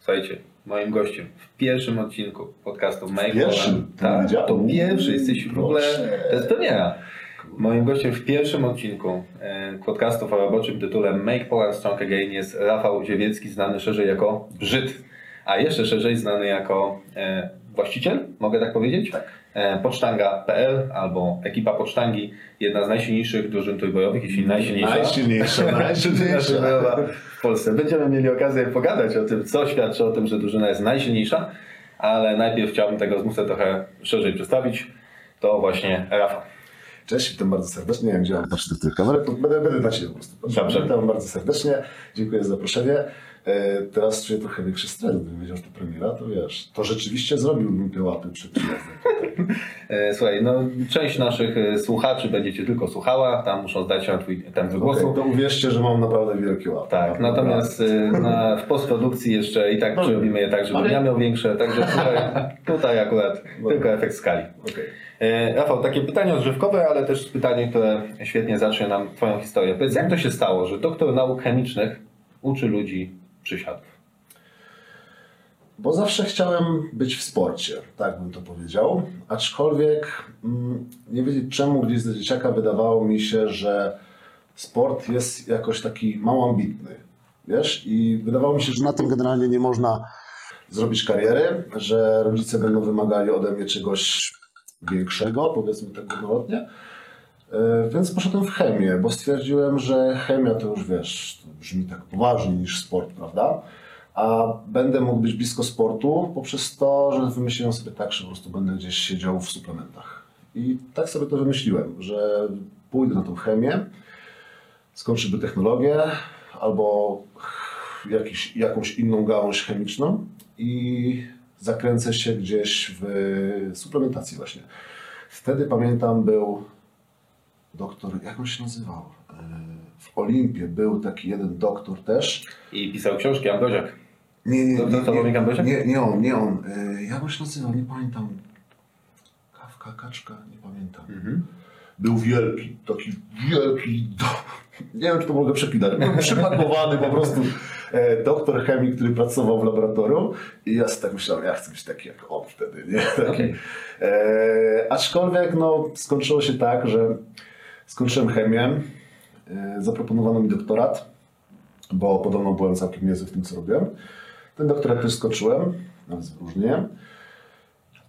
Słuchajcie, moim gościem w pierwszym odcinku podcastu Make pierwszym? To Tak, to pierwszy, jesteś w ogóle, to jest premiera. Moim gościem w pierwszym odcinku e, podcastów o roboczym tytule Make Poland Strong Again jest Rafał Ziewiecki, znany szerzej jako Brzyd, a jeszcze szerzej znany jako e, właściciel, mogę tak powiedzieć? Tak. E, Pocztanga.pl albo ekipa Pocztangi, jedna z najsilniejszych drużyn trójbojowych, jeśli najsilniejsza. Najsilniejsza, najsilniejsza. W Polsce. Będziemy mieli okazję pogadać o tym, co świadczy o tym, że drużyna jest najsilniejsza, ale najpierw chciałbym tego zmówcę trochę szerzej przedstawić. To właśnie Rafał. Cześć, witam bardzo serdecznie. Nie wiem, mam patrzeć do tej kamery, to będę, będę na Ciebie po prostu. Dobrze. Witam bardzo serdecznie, dziękuję za zaproszenie. E, teraz czuję trochę większy stres, gdybym wiedział, że to premiera, to wiesz, to rzeczywiście zrobiłbym te łapy przed przyjazdem. Słuchaj, no część naszych e, słuchaczy będzie Cię tylko słuchała, tam muszą zdać się na Twój temp głosu. Okej, to uwierzcie, że mam naprawdę wielkie łapy. Tak, natomiast e, na, w postprodukcji jeszcze i tak No. je tak, żeby Ale- ja miał większe, także tutaj, tutaj akurat tylko efekt skali. E, Rafał, takie pytanie odżywkowe, ale też pytanie, które świetnie zacznie nam Twoją historię. Powiedz, jak to się stało, że doktor nauk chemicznych uczy ludzi przysiadów? Bo zawsze chciałem być w sporcie, tak bym to powiedział. Aczkolwiek mm, nie wiedzieć czemu gdzieś z dzieciaka wydawało mi się, że sport jest jakoś taki mało ambitny. Wiesz? I wydawało mi się, że na tym generalnie nie można zrobić kariery, że rodzice będą wymagali ode mnie czegoś większego, powiedzmy tak górnolotnie. E, Więc poszedłem w chemię, bo stwierdziłem, że chemia to już wiesz, to brzmi tak poważniej niż sport, prawda? A będę mógł być blisko sportu poprzez to, że wymyśliłem sobie tak, że po prostu będę gdzieś siedział w suplementach. I tak sobie to wymyśliłem, że pójdę na tą chemię, skończę by technologię albo jakiś, jakąś inną gałąź chemiczną i zakręcę się gdzieś w suplementacji właśnie. Wtedy pamiętam był doktor, jak on się nazywał? E, W Olimpie był taki jeden doktor też. I pisał książki Ambroziak. Nie, nie, Doktor nie, nie, Ambroziak? nie, nie on, nie on. E, Jak on się nazywał? Nie pamiętam. Kawka, kaczka, nie pamiętam. Był wielki, taki wielki, do... nie wiem czy to mogę przepinać, był przypakowany po prostu e, doktor chemii, który pracował w laboratorium i ja sobie tak myślałem, ja chcę być taki jak on wtedy, nie? Taki. Okej. E, aczkolwiek no, skończyło się tak, że skończyłem chemię, e, zaproponowano mi doktorat, bo podobno byłem całkiem niezły w tym, co robiłem. Ten doktorat też skoczyłem, nawet z.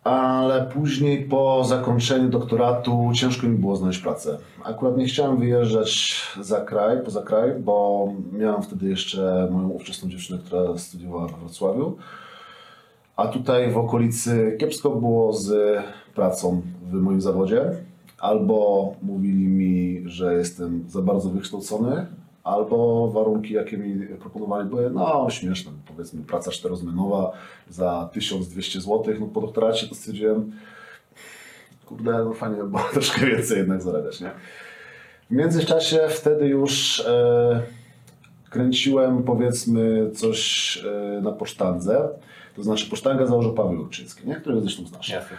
Ale później po zakończeniu doktoratu ciężko mi było znaleźć pracę. Akurat nie chciałem wyjeżdżać za kraj, poza kraj, bo miałem wtedy jeszcze moją ówczesną dziewczynę, która studiowała we Wrocławiu. A tutaj w okolicy kiepsko było z pracą w moim zawodzie. Albo mówili mi, że jestem za bardzo wykształcony, albo warunki, jakie mi proponowali, były no śmieszne. Powiedzmy, praca czterozmianowa za 1200 zł. No po doktoracie to stwierdziłem, kurde, no fajnie, bo troszkę więcej jednak zarabiać, nie? W międzyczasie wtedy już e, kręciłem powiedzmy coś e, na pocztandze. To znaczy pocztangę założył Paweł Jurczyński, nie? którego zresztą znasz. Jasne.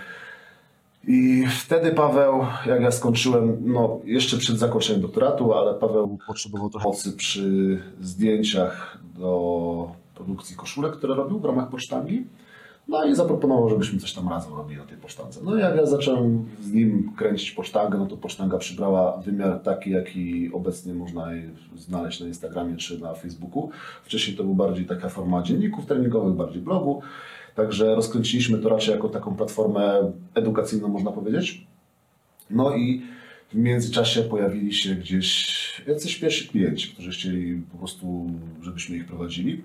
I wtedy Paweł, jak ja skończyłem, no jeszcze przed zakończeniem doktoratu, ale Paweł potrzebował trochę przy zdjęciach do produkcji koszulek, które robił w ramach pocztangi. No i zaproponował, żebyśmy coś tam razem robili na tej pocztance. No i jak ja zacząłem z nim kręcić pocztangę, no to pocztanga przybrała wymiar taki, jaki obecnie można znaleźć na Instagramie czy na Facebooku. Wcześniej to był bardziej taka forma dzienników treningowych, bardziej blogu. Także rozkręciliśmy to raczej jako taką platformę edukacyjną, można powiedzieć. No i w międzyczasie pojawili się gdzieś jacyś pierwsi klienci, którzy chcieli po prostu, żebyśmy ich prowadzili.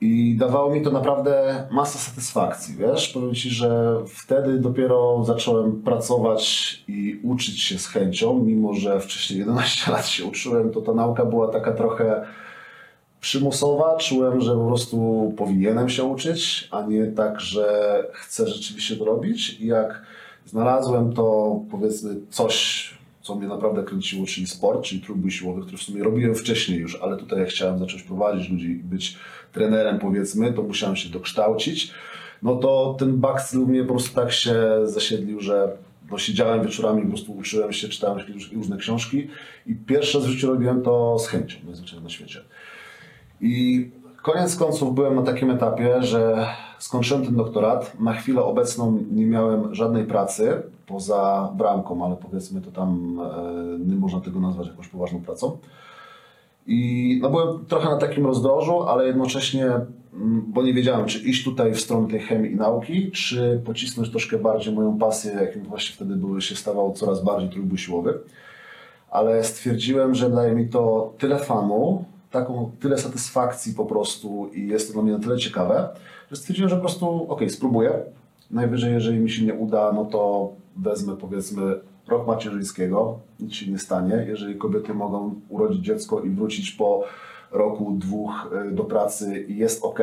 I dawało mi to naprawdę masę satysfakcji, wiesz? Powiem Ci, że wtedy dopiero zacząłem pracować i uczyć się z chęcią, mimo że wcześniej 11 lat się uczyłem, to ta nauka była taka trochę przymusowa. Czułem, że po prostu powinienem się uczyć, a nie tak, że chcę rzeczywiście to robić. I jak znalazłem to, powiedzmy, coś, co mnie naprawdę kręciło, czyli sport, czyli trójbój siłowy, który w sumie robiłem wcześniej już, ale tutaj jak chciałem zacząć prowadzić ludzi i być trenerem, powiedzmy, to musiałem się dokształcić. No to ten backstyl mnie po prostu tak się zasiedlił, że no siedziałem wieczorami, po prostu uczyłem się, czytałem różne książki i pierwsze w życiu robiłem to z chęcią, najzwyczajniej na świecie. I Koniec końców byłem na takim etapie, że skończyłem ten doktorat. Na chwilę obecną nie miałem żadnej pracy poza bramką, ale powiedzmy to tam e, nie można tego nazwać jakąś poważną pracą. I no byłem trochę na takim rozdrożu, ale jednocześnie, mm, bo nie wiedziałem, czy iść tutaj w stronę tej chemii i nauki, czy pocisnąć troszkę bardziej moją pasję, jakim właśnie wtedy były, się stawał coraz bardziej trójbój siłowy. Ale stwierdziłem, że daje mi to tyle fanu, taką, tyle satysfakcji po prostu i jest to dla mnie na tyle ciekawe, że stwierdziłem, że po prostu ok, spróbuję. Najwyżej, jeżeli mi się nie uda, no to wezmę powiedzmy rok macierzyńskiego, nic się nie stanie. Jeżeli kobiety mogą urodzić dziecko i wrócić po roku, dwóch y, do pracy i jest ok,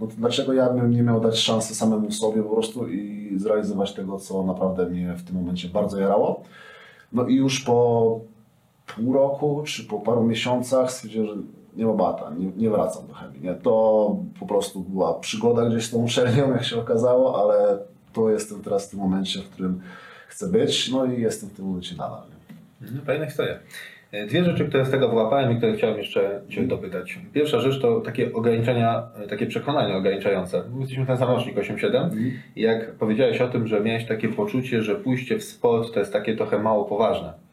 no to dlaczego ja bym nie miał dać szansy samemu sobie po prostu i zrealizować tego, co naprawdę mnie w tym momencie bardzo jarało. No i już po pół roku, czy po paru miesiącach stwierdziłem, że nie ma bata, nie, nie wracam do chemii. Nie? To po prostu była przygoda gdzieś z tą uczelnią, jak się okazało, ale to jestem teraz w tym momencie, w którym chcę być, no i jestem w tym momencie nadal. Nie? No, Fajna historia. E, Dwie rzeczy, które z tego wyłapałem i które chciałem jeszcze Cię dopytać. Pierwsza rzecz to takie ograniczenia, e, takie przekonania ograniczające. My Jesteśmy ten sam rocznik 8-7 i jak powiedziałeś o tym, że miałeś takie poczucie, że pójście w sport to jest takie trochę mało poważne.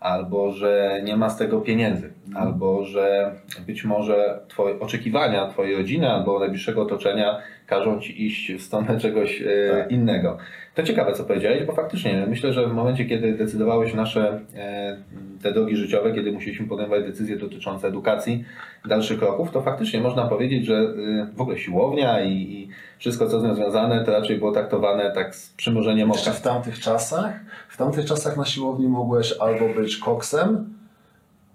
Albo że nie ma z tego pieniędzy, albo że być może twoje oczekiwania Twojej rodziny albo najbliższego otoczenia każą Ci iść w stronę czegoś e, Tak. innego. To ciekawe, co powiedziałeś, bo faktycznie myślę, że w momencie, kiedy decydowałeś nasze e, te drogi życiowe, kiedy musieliśmy podejmować decyzje dotyczące edukacji, dalszych kroków, to faktycznie można powiedzieć, że e, w ogóle siłownia i, i wszystko, co z nią związane, to raczej było traktowane tak z przymurzeniem Jeszcze oka. w tamtych czasach, w tamtych czasach na siłowni mogłeś albo być koksem,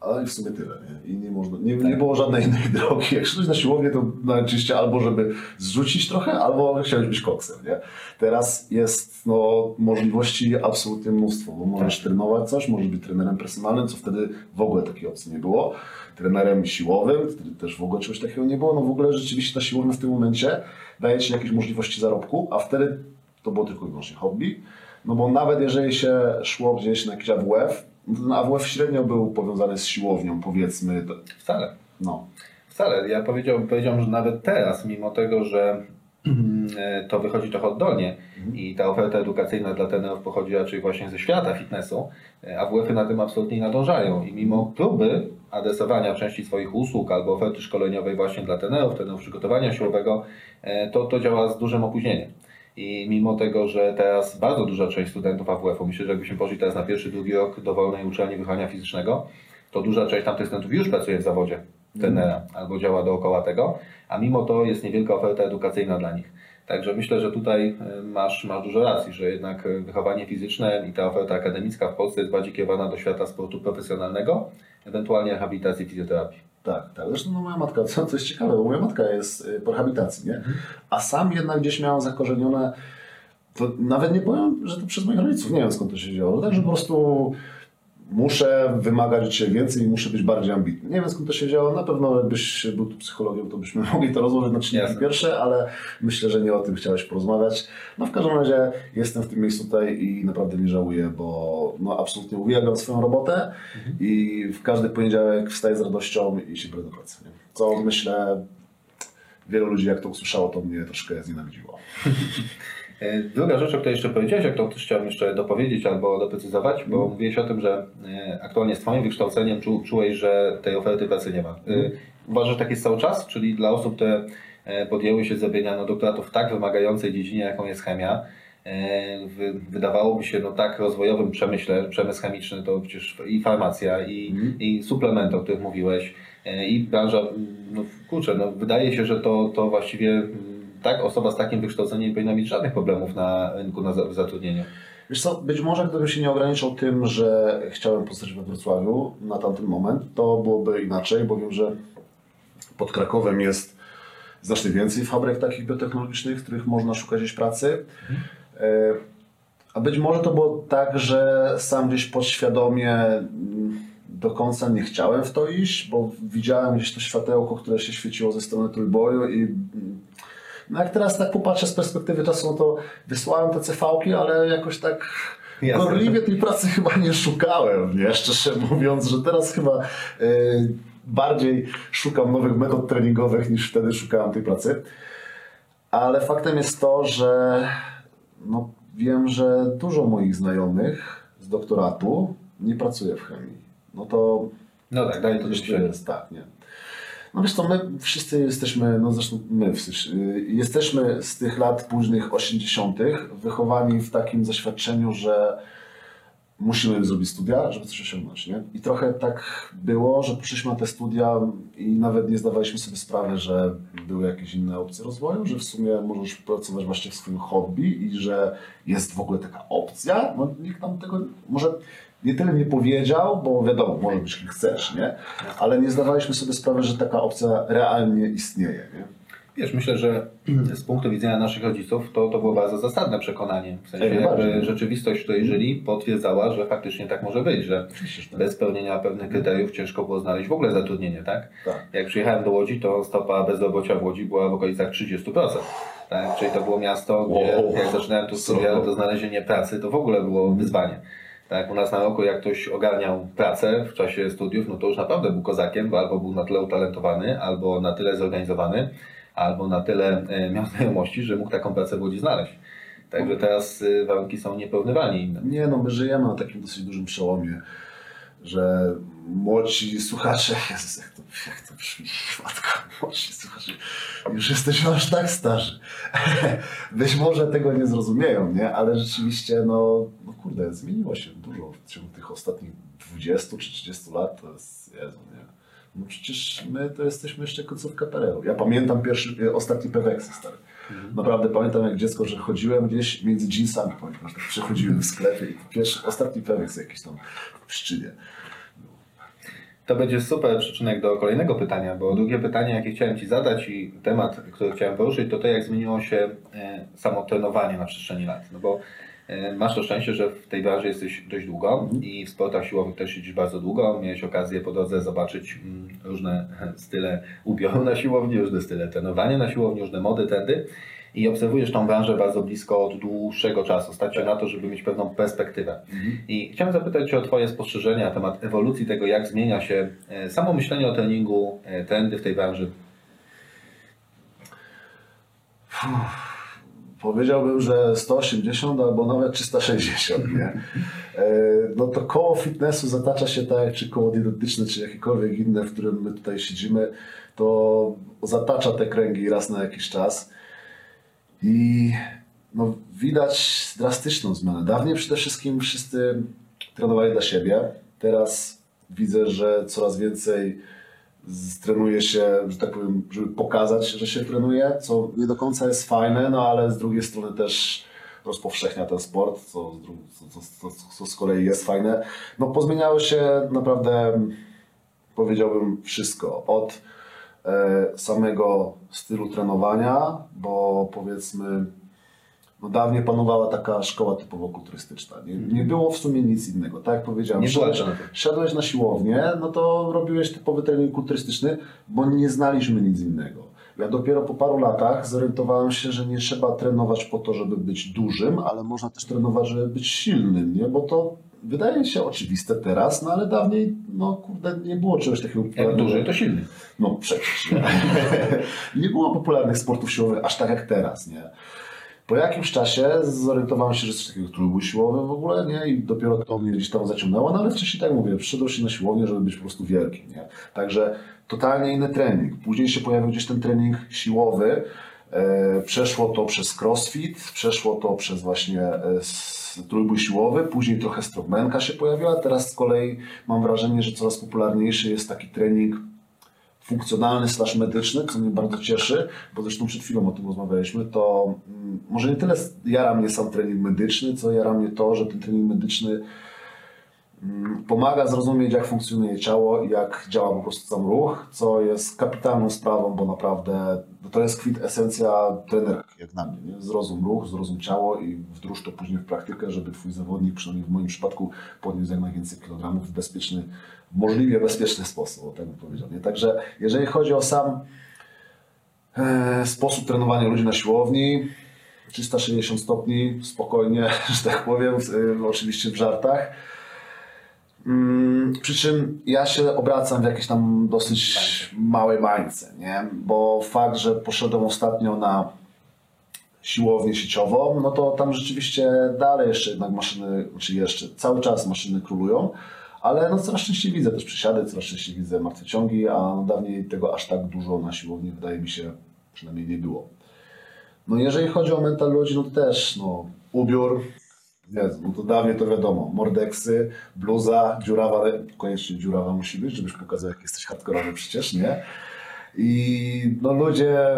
ale i w sumie tyle. Nie? I nie, można, nie, nie było żadnej innej drogi. Jak szedłeś na siłownię, to najczęściej albo żeby zrzucić trochę, albo chciałeś być koksem. Nie? Teraz jest no, możliwości absolutnie mnóstwo, bo możesz trenować coś, możesz być trenerem personalnym, co wtedy w ogóle takiej opcji nie było. Trenerem siłowym, wtedy też w ogóle czegoś takiego nie było. No w ogóle rzeczywiście ta siłownia w tym momencie daje ci jakieś możliwości zarobku, a wtedy to było tylko i wyłącznie hobby. No bo nawet jeżeli się szło gdzieś na jakiś AWF, AWF średnio był powiązany z siłownią, powiedzmy. Wcale. No. Wcale. Ja powiedziałbym, powiedziałbym, że nawet teraz, mimo tego, że to wychodzi trochę oddolnie i ta oferta edukacyjna dla trenerów pochodzi raczej właśnie ze świata fitnessu, e, AWF-y na tym absolutnie nie nadążają i mimo próby adresowania części swoich usług albo oferty szkoleniowej właśnie dla trenerów, trenerów przygotowania siłowego, e, to, to działa z dużym opóźnieniem. I mimo tego, że teraz bardzo duża część studentów AWF-u, myślę, że jakbyśmy poszli teraz na pierwszy, drugi rok dowolnej uczelni wychowania fizycznego, to duża część tamtych studentów już pracuje w zawodzie trenera albo działa dookoła tego, a mimo to jest niewielka oferta edukacyjna dla nich. Także myślę, że tutaj e, masz, masz dużo racji, że jednak e, wychowanie fizyczne i ta oferta akademicka w Polsce jest bardziej kierowana do świata sportu profesjonalnego, ewentualnie rehabilitacji fizjoterapii. Tak, tak. Zresztą no, moja matka, co, co jest ciekawe, bo moja matka jest y, po rehabilitacji, nie? A sam jednak gdzieś miałem zakorzenione, to nawet nie powiem, że to przez moich rodziców, nie wiem skąd to się wzięło, tak, że po prostu muszę wymagać od siebie więcej i muszę być bardziej ambitny. Nie wiem skąd to się wzięło, na pewno jakbyś był tu psychologiem, to byśmy mogli to rozłożyć na czynniki pierwsze, ale myślę, że nie o tym chciałeś porozmawiać. No w każdym razie jestem w tym miejscu tutaj i naprawdę nie żałuję, bo no, absolutnie uwielbiam swoją robotę i w każdy poniedziałek wstaję z radością i się biorę do pracy. Nie? Co myślę, wielu ludzi jak to usłyszało, to mnie troszkę znienawidziło. E, Druga rzecz, o której jeszcze powiedziałeś, jak to też chciałem jeszcze dopowiedzieć albo doprecyzować, bo mówiłeś o tym, że e, aktualnie z Twoim wykształceniem czu, czułeś, że tej oferty pracy nie ma. E, Uważasz, że tak jest cały czas? Czyli dla osób, które podjęły się zrobienia no, doktoratów w tak wymagającej dziedzinie, jaką jest chemia, wy- wydawałoby się no, tak rozwojowym przemyśle, przemysł chemiczny to przecież i farmacja, i, Mhm. i suplementy, o których mówiłeś, i branża, mm, no kurczę, no, wydaje się, że to, to właściwie mm, tak, osoba z takim wykształceniem nie powinna mieć żadnych problemów na rynku na w zatrudnieniu. Wiesz co, być może gdybym się nie ograniczał tym, że chciałem pozostać we Wrocławiu na tamten moment, to byłoby inaczej, bo wiem, że pod Krakowem jest znacznie więcej fabryk takich biotechnologicznych, w których można szukać gdzieś pracy. E, A być może to było tak, że sam gdzieś podświadomie mm, do końca nie chciałem w to iść, bo widziałem gdzieś to światełko, które się świeciło ze strony trójboju i mm, no jak teraz tak popatrzę z perspektywy czasu, no to wysłałem te CV-ki, ale jakoś tak Jasne. gorliwie tej pracy chyba nie szukałem, nie? Szczerze mówiąc, że teraz chyba yy, bardziej szukam nowych metod treningowych niż wtedy szukałem tej pracy. Ale faktem jest to, że no, wiem, że dużo moich znajomych z doktoratu nie pracuje w chemii. No to No tak, daje to to jest tak, nie. No wiesz co, my wszyscy jesteśmy, no zresztą my, wszyscy, y, jesteśmy z tych lat późnych 80. wychowani w takim zaświadczeniu, że musimy zrobić studia, żeby coś osiągnąć, nie? I trochę tak było, że poszliśmy na te studia i nawet nie zdawaliśmy sobie sprawy, że były jakieś inne opcje rozwoju, że w sumie możesz pracować właśnie w swoim hobby i że jest w ogóle taka opcja. No nikt nam tego może nie tyle nie powiedział, bo wiadomo, może być kim chcesz, nie? Ale nie zdawaliśmy sobie sprawy, że taka opcja realnie istnieje, nie? Wiesz, myślę, że z punktu widzenia naszych rodziców to, to było bardzo zasadne przekonanie. W sensie Jak jakby rzeczywistość, w której żyli, potwierdzała, że faktycznie tak może być, że tak. bez spełnienia pewnych kryteriów ciężko było znaleźć w ogóle zatrudnienie, tak? Tak. Jak przyjechałem do Łodzi, to stopa bezrobocia w Łodzi była w okolicach 30%. Tak? Czyli to było miasto, gdzie Wow. jak zaczynałem tu studia, to znalezienie pracy to w ogóle było wyzwanie. Tak, u nas na roku jak ktoś ogarniał pracę w czasie studiów, no to już naprawdę był kozakiem, bo albo był na tyle utalentowany, albo na tyle zorganizowany, albo na tyle e, miał znajomości, że mógł taką pracę w Łodzi znaleźć. Także teraz e, warunki są nieporównywalnie inne. Nie no, my żyjemy na takim dosyć dużym przełomie, że młodzi słuchacze, Jezus, jak to, jak to brzmi, matko, młodzi słuchacze, już jesteśmy aż tak starzy. Być może tego nie zrozumieją, nie? Ale rzeczywiście, no, no kurde, zmieniło się dużo w ciągu tych ostatnich 20 czy 30 lat, to jest, Jezu, nie? No przecież my to jesteśmy jeszcze końcówka PRL-u. Ja pamiętam pierwszy, e, ostatni Peweksy, stary. Naprawdę pamiętam jak dziecko, że chodziłem gdzieś między jeansami, pamiętam, że przechodziłem w sklepie i pierwszy, ostatni Peweks jakiś tam w szczynie. To będzie super przyczynek do kolejnego pytania, bo drugie pytanie, jakie chciałem Ci zadać i temat, który chciałem poruszyć, to to, jak zmieniło się e, samo trenowanie na przestrzeni lat. No bo e, masz to szczęście, że w tej branży jesteś dość długo i w sportach siłowych też siedzisz bardzo długo. Miałeś okazję po drodze zobaczyć mm, różne style ubioru na siłowni, różne style trenowania na siłowni, różne mody, trendy i obserwujesz tą branżę bardzo blisko od dłuższego czasu. Stać się na to, żeby mieć pewną perspektywę. I chciałem zapytać Cię o Twoje spostrzeżenia na temat ewolucji tego, jak zmienia się e, samo myślenie o treningu, e, trendy w tej branży. Powiedziałbym, że 180 albo nawet 360, nie? E, No to koło fitnessu zatacza się tak, jak czy koło dietetyczne, czy jakiekolwiek inne, w którym my tutaj siedzimy, to zatacza te kręgi raz na jakiś czas. I no, widać drastyczną zmianę. Dawniej przede wszystkim wszyscy trenowali dla siebie. Teraz widzę, że coraz więcej trenuje się, że tak powiem, żeby pokazać, że się trenuje, co nie do końca jest fajne, no ale z drugiej strony też rozpowszechnia ten sport, co, co, co, co, z kolei jest fajne. No pozmieniało się naprawdę, powiedziałbym, wszystko. Od samego stylu trenowania, bo powiedzmy, no dawniej panowała taka szkoła typowo kulturystyczna. Nie, nie było w sumie nic innego. Tak jak powiedziałem, Nie szedłeś, szedłeś na siłownię, no to robiłeś typowy trening kulturystyczny, bo nie znaliśmy nic innego. Ja dopiero po paru latach zorientowałem się, że nie trzeba trenować po to, żeby być dużym, ale można też trenować, żeby być silnym, nie? Bo to wydaje się oczywiste teraz, no ale dawniej, no kurde, nie było czegoś takiego Jak duży, to silny. No przecież. Nie? nie było popularnych sportów siłowych aż tak jak teraz, nie? Po jakimś czasie zorientowałem się, że coś takiego trójbój siłowy w ogóle, nie? I dopiero to mnie gdzieś tam zaciągnęło, no ale wcześniej tak mówię, przyszedł się na siłownię, żeby być po prostu wielkim, nie? Także totalnie inny trening. Później się pojawił gdzieś ten trening siłowy, przeszło to przez crossfit, przeszło to przez właśnie e, trójbój siłowy, później trochę strongmanka się pojawiła, teraz z kolei mam wrażenie, że coraz popularniejszy jest taki trening funkcjonalny slash medyczny, co mnie bardzo cieszy, bo zresztą przed chwilą o tym rozmawialiśmy, to mm, może nie tyle jara mnie sam trening medyczny, co jara mnie to, że ten trening medyczny pomaga zrozumieć, jak funkcjonuje ciało i jak działa po prostu sam ruch, co jest kapitalną sprawą, bo naprawdę no to jest kwit esencja trenera, jak na mnie. Nie? Zrozum ruch, zrozum ciało i wdróż to później w praktykę, żeby twój zawodnik, przynajmniej w moim przypadku, podniósł jak najwięcej kilogramów w bezpieczny, możliwie bezpieczny sposób, o tak bym powiedział. Nie? Także jeżeli chodzi o sam e, sposób trenowania ludzi na siłowni, 360 stopni, spokojnie, że tak powiem, oczywiście w żartach. Mm, przy czym ja się obracam w jakiejś tam dosyć małej bańce, nie? Bo fakt, że poszedłem ostatnio na siłownię sieciową, no to tam rzeczywiście dalej jeszcze jednak maszyny, czy jeszcze cały czas maszyny królują, ale no coraz częściej widzę też przysiady, coraz częściej widzę martwe ciągi, a dawniej tego aż tak dużo na siłowni wydaje mi się przynajmniej nie było. No jeżeli chodzi o mental ludzi, no to też no, ubiór, Jezu, no to dawniej to wiadomo, mordeksy, bluza, dziurawa, koniecznie dziurawa musi być, żebyś pokazał jak jesteś hardkorowy przecież, nie? I no ludzie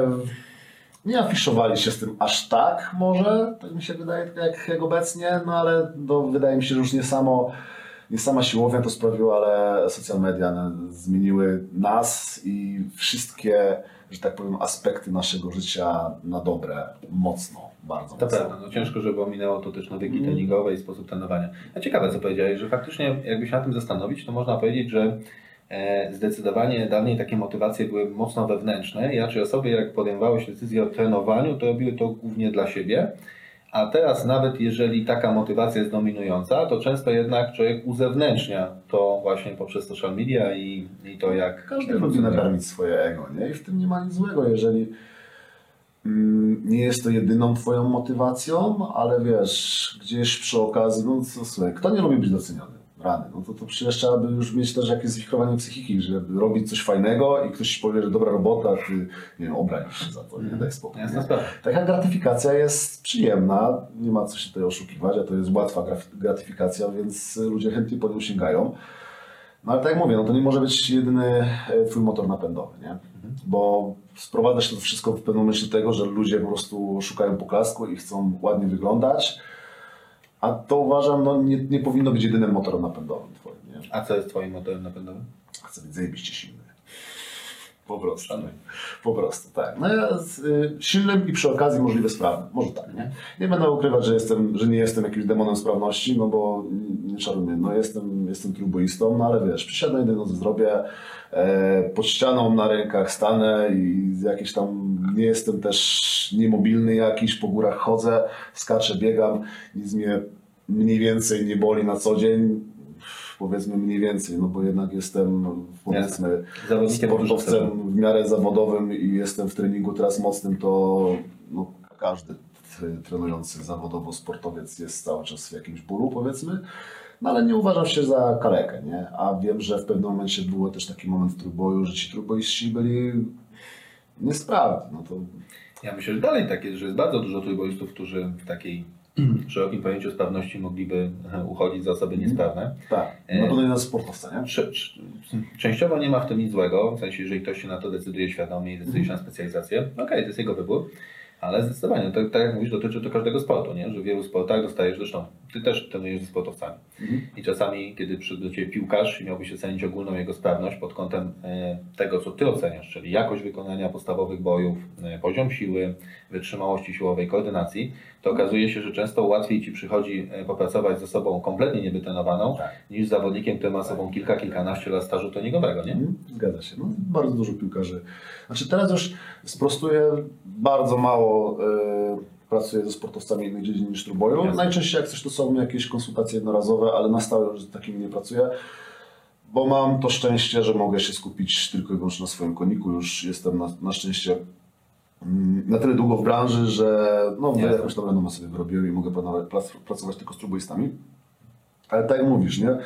nie afiszowali się z tym aż tak może, tak mi się wydaje, jak, jak obecnie, no ale to wydaje mi się, że już nie samo, nie sama siłownia to sprawiła, ale social media no, zmieniły nas i wszystkie, że tak powiem, aspekty naszego życia na dobre, mocno, bardzo To mocno. prawda, no ciężko, żeby ominęło to też nawyki treningowe i sposób trenowania. A ciekawe, co powiedziałeś, że faktycznie jakby się na tym zastanowić, to można powiedzieć, że e, zdecydowanie dawniej takie motywacje były mocno wewnętrzne. Ja czy osoby, jak podejmowały się decyzję o trenowaniu, to robiły to głównie dla siebie. A teraz nawet jeżeli taka motywacja jest dominująca, to często jednak człowiek uzewnętrznia to właśnie poprzez social media i, i to jak Każdy funkcjonuje. nakarmić swoje ego, nie? I w tym nie ma nic złego, jeżeli mm, nie jest to jedyną twoją motywacją, ale wiesz, gdzieś przy okazji, no co słuchaj, kto nie lubi być doceniony? Rany. No to, to przecież trzeba by już mieć też jakieś zwichrowanie psychiki, żeby robić coś fajnego i ktoś powie, że dobra robota, ty, nie wiem, obranisz się za to, nie daj spokój. Nie? Taka gratyfikacja jest przyjemna, nie ma co się tutaj oszukiwać, a to jest łatwa gratyfikacja, więc ludzie chętnie po nią sięgają. No ale tak jak mówię, no to nie może być jedyny e, twój motor napędowy, nie? Bo sprowadza się to wszystko w pewnym momencie do tego, że ludzie po prostu szukają poklasku i chcą ładnie wyglądać, a to uważam, no nie, nie powinno być jedynym motorem napędowym twoim, nie? A co jest Twoim motorem napędowym? Chcę być zajebiście silny. Po prostu. Szanuję. Po prostu, tak. No ja z, y, silnym i przy okazji możliwie sprawnym. Może tak, nie? Nie będę ukrywać, że, jestem, że nie jestem jakimś demonem sprawności, no bo nie czarujmy, no jestem, jestem trójboistą, no ale wiesz, przysiadam jednej nocy zrobię, e, pod ścianą na rękach stanę i jakieś tam, nie jestem też niemobilny jakiś, po górach chodzę, skaczę, biegam, nic mnie mniej więcej nie boli na co dzień, powiedzmy mniej więcej, no bo jednak jestem powiedzmy Zawodnikiem dużo sportowcem w miarę zawodowym i jestem w treningu teraz mocnym, to no, każdy trenujący zawodowo sportowiec jest cały czas w jakimś bólu powiedzmy, no ale nie uważam się za kalekę, nie? A wiem, że w pewnym momencie było też taki moment w trójboju, że ci trójboiści byli niesprawni, no to Ja myślę, że dalej tak jest, że jest bardzo dużo trójboistów, którzy w takiej szerokim pojęciu sprawności mogliby e, uchodzić za osoby niesprawne. tak, no to na sportowca, nie? Częściowo nie ma w tym nic złego, w sensie, jeżeli ktoś się na to decyduje świadomie i decyduje się na specjalizację, okej, to jest jego wybór, ale zdecydowanie, tak, tak jak mówisz, dotyczy to każdego sportu, nie? że w wielu sportach dostajesz, zresztą ty też trenujesz ze sportowcami Mhm. i czasami, kiedy przyszedł do Ciebie piłkarz i miałbyś ocenić ogólną jego sprawność pod kątem e, tego, co Ty oceniasz, czyli jakość wykonania podstawowych bojów, e, poziom siły, wytrzymałości siłowej, koordynacji, to okazuje się, że często łatwiej Ci przychodzi e, popracować z osobą kompletnie niewytrenowaną, Tak. niż z zawodnikiem, który ma sobą kilka, kilkanaście lat stażu treningowego, nie? Mhm, Zgadza się. No, bardzo dużo piłkarzy. Znaczy teraz już sprostuję, bardzo mało y, pracuję ze sportowcami innych dziedzin niż trójboju. Najczęściej jak coś to są jakieś konsultacje jednorazowe, ale na stałe już z takimi nie pracuję. Bo mam to szczęście, że mogę się skupić tylko i wyłącznie na swoim koniku. Już jestem na, na szczęście na tyle długo w branży, że no, Jasne. jakąś tam renomę sobie wyrobiłem i mogę pracować tylko z trójboistami. Ale tak jak mówisz, nie?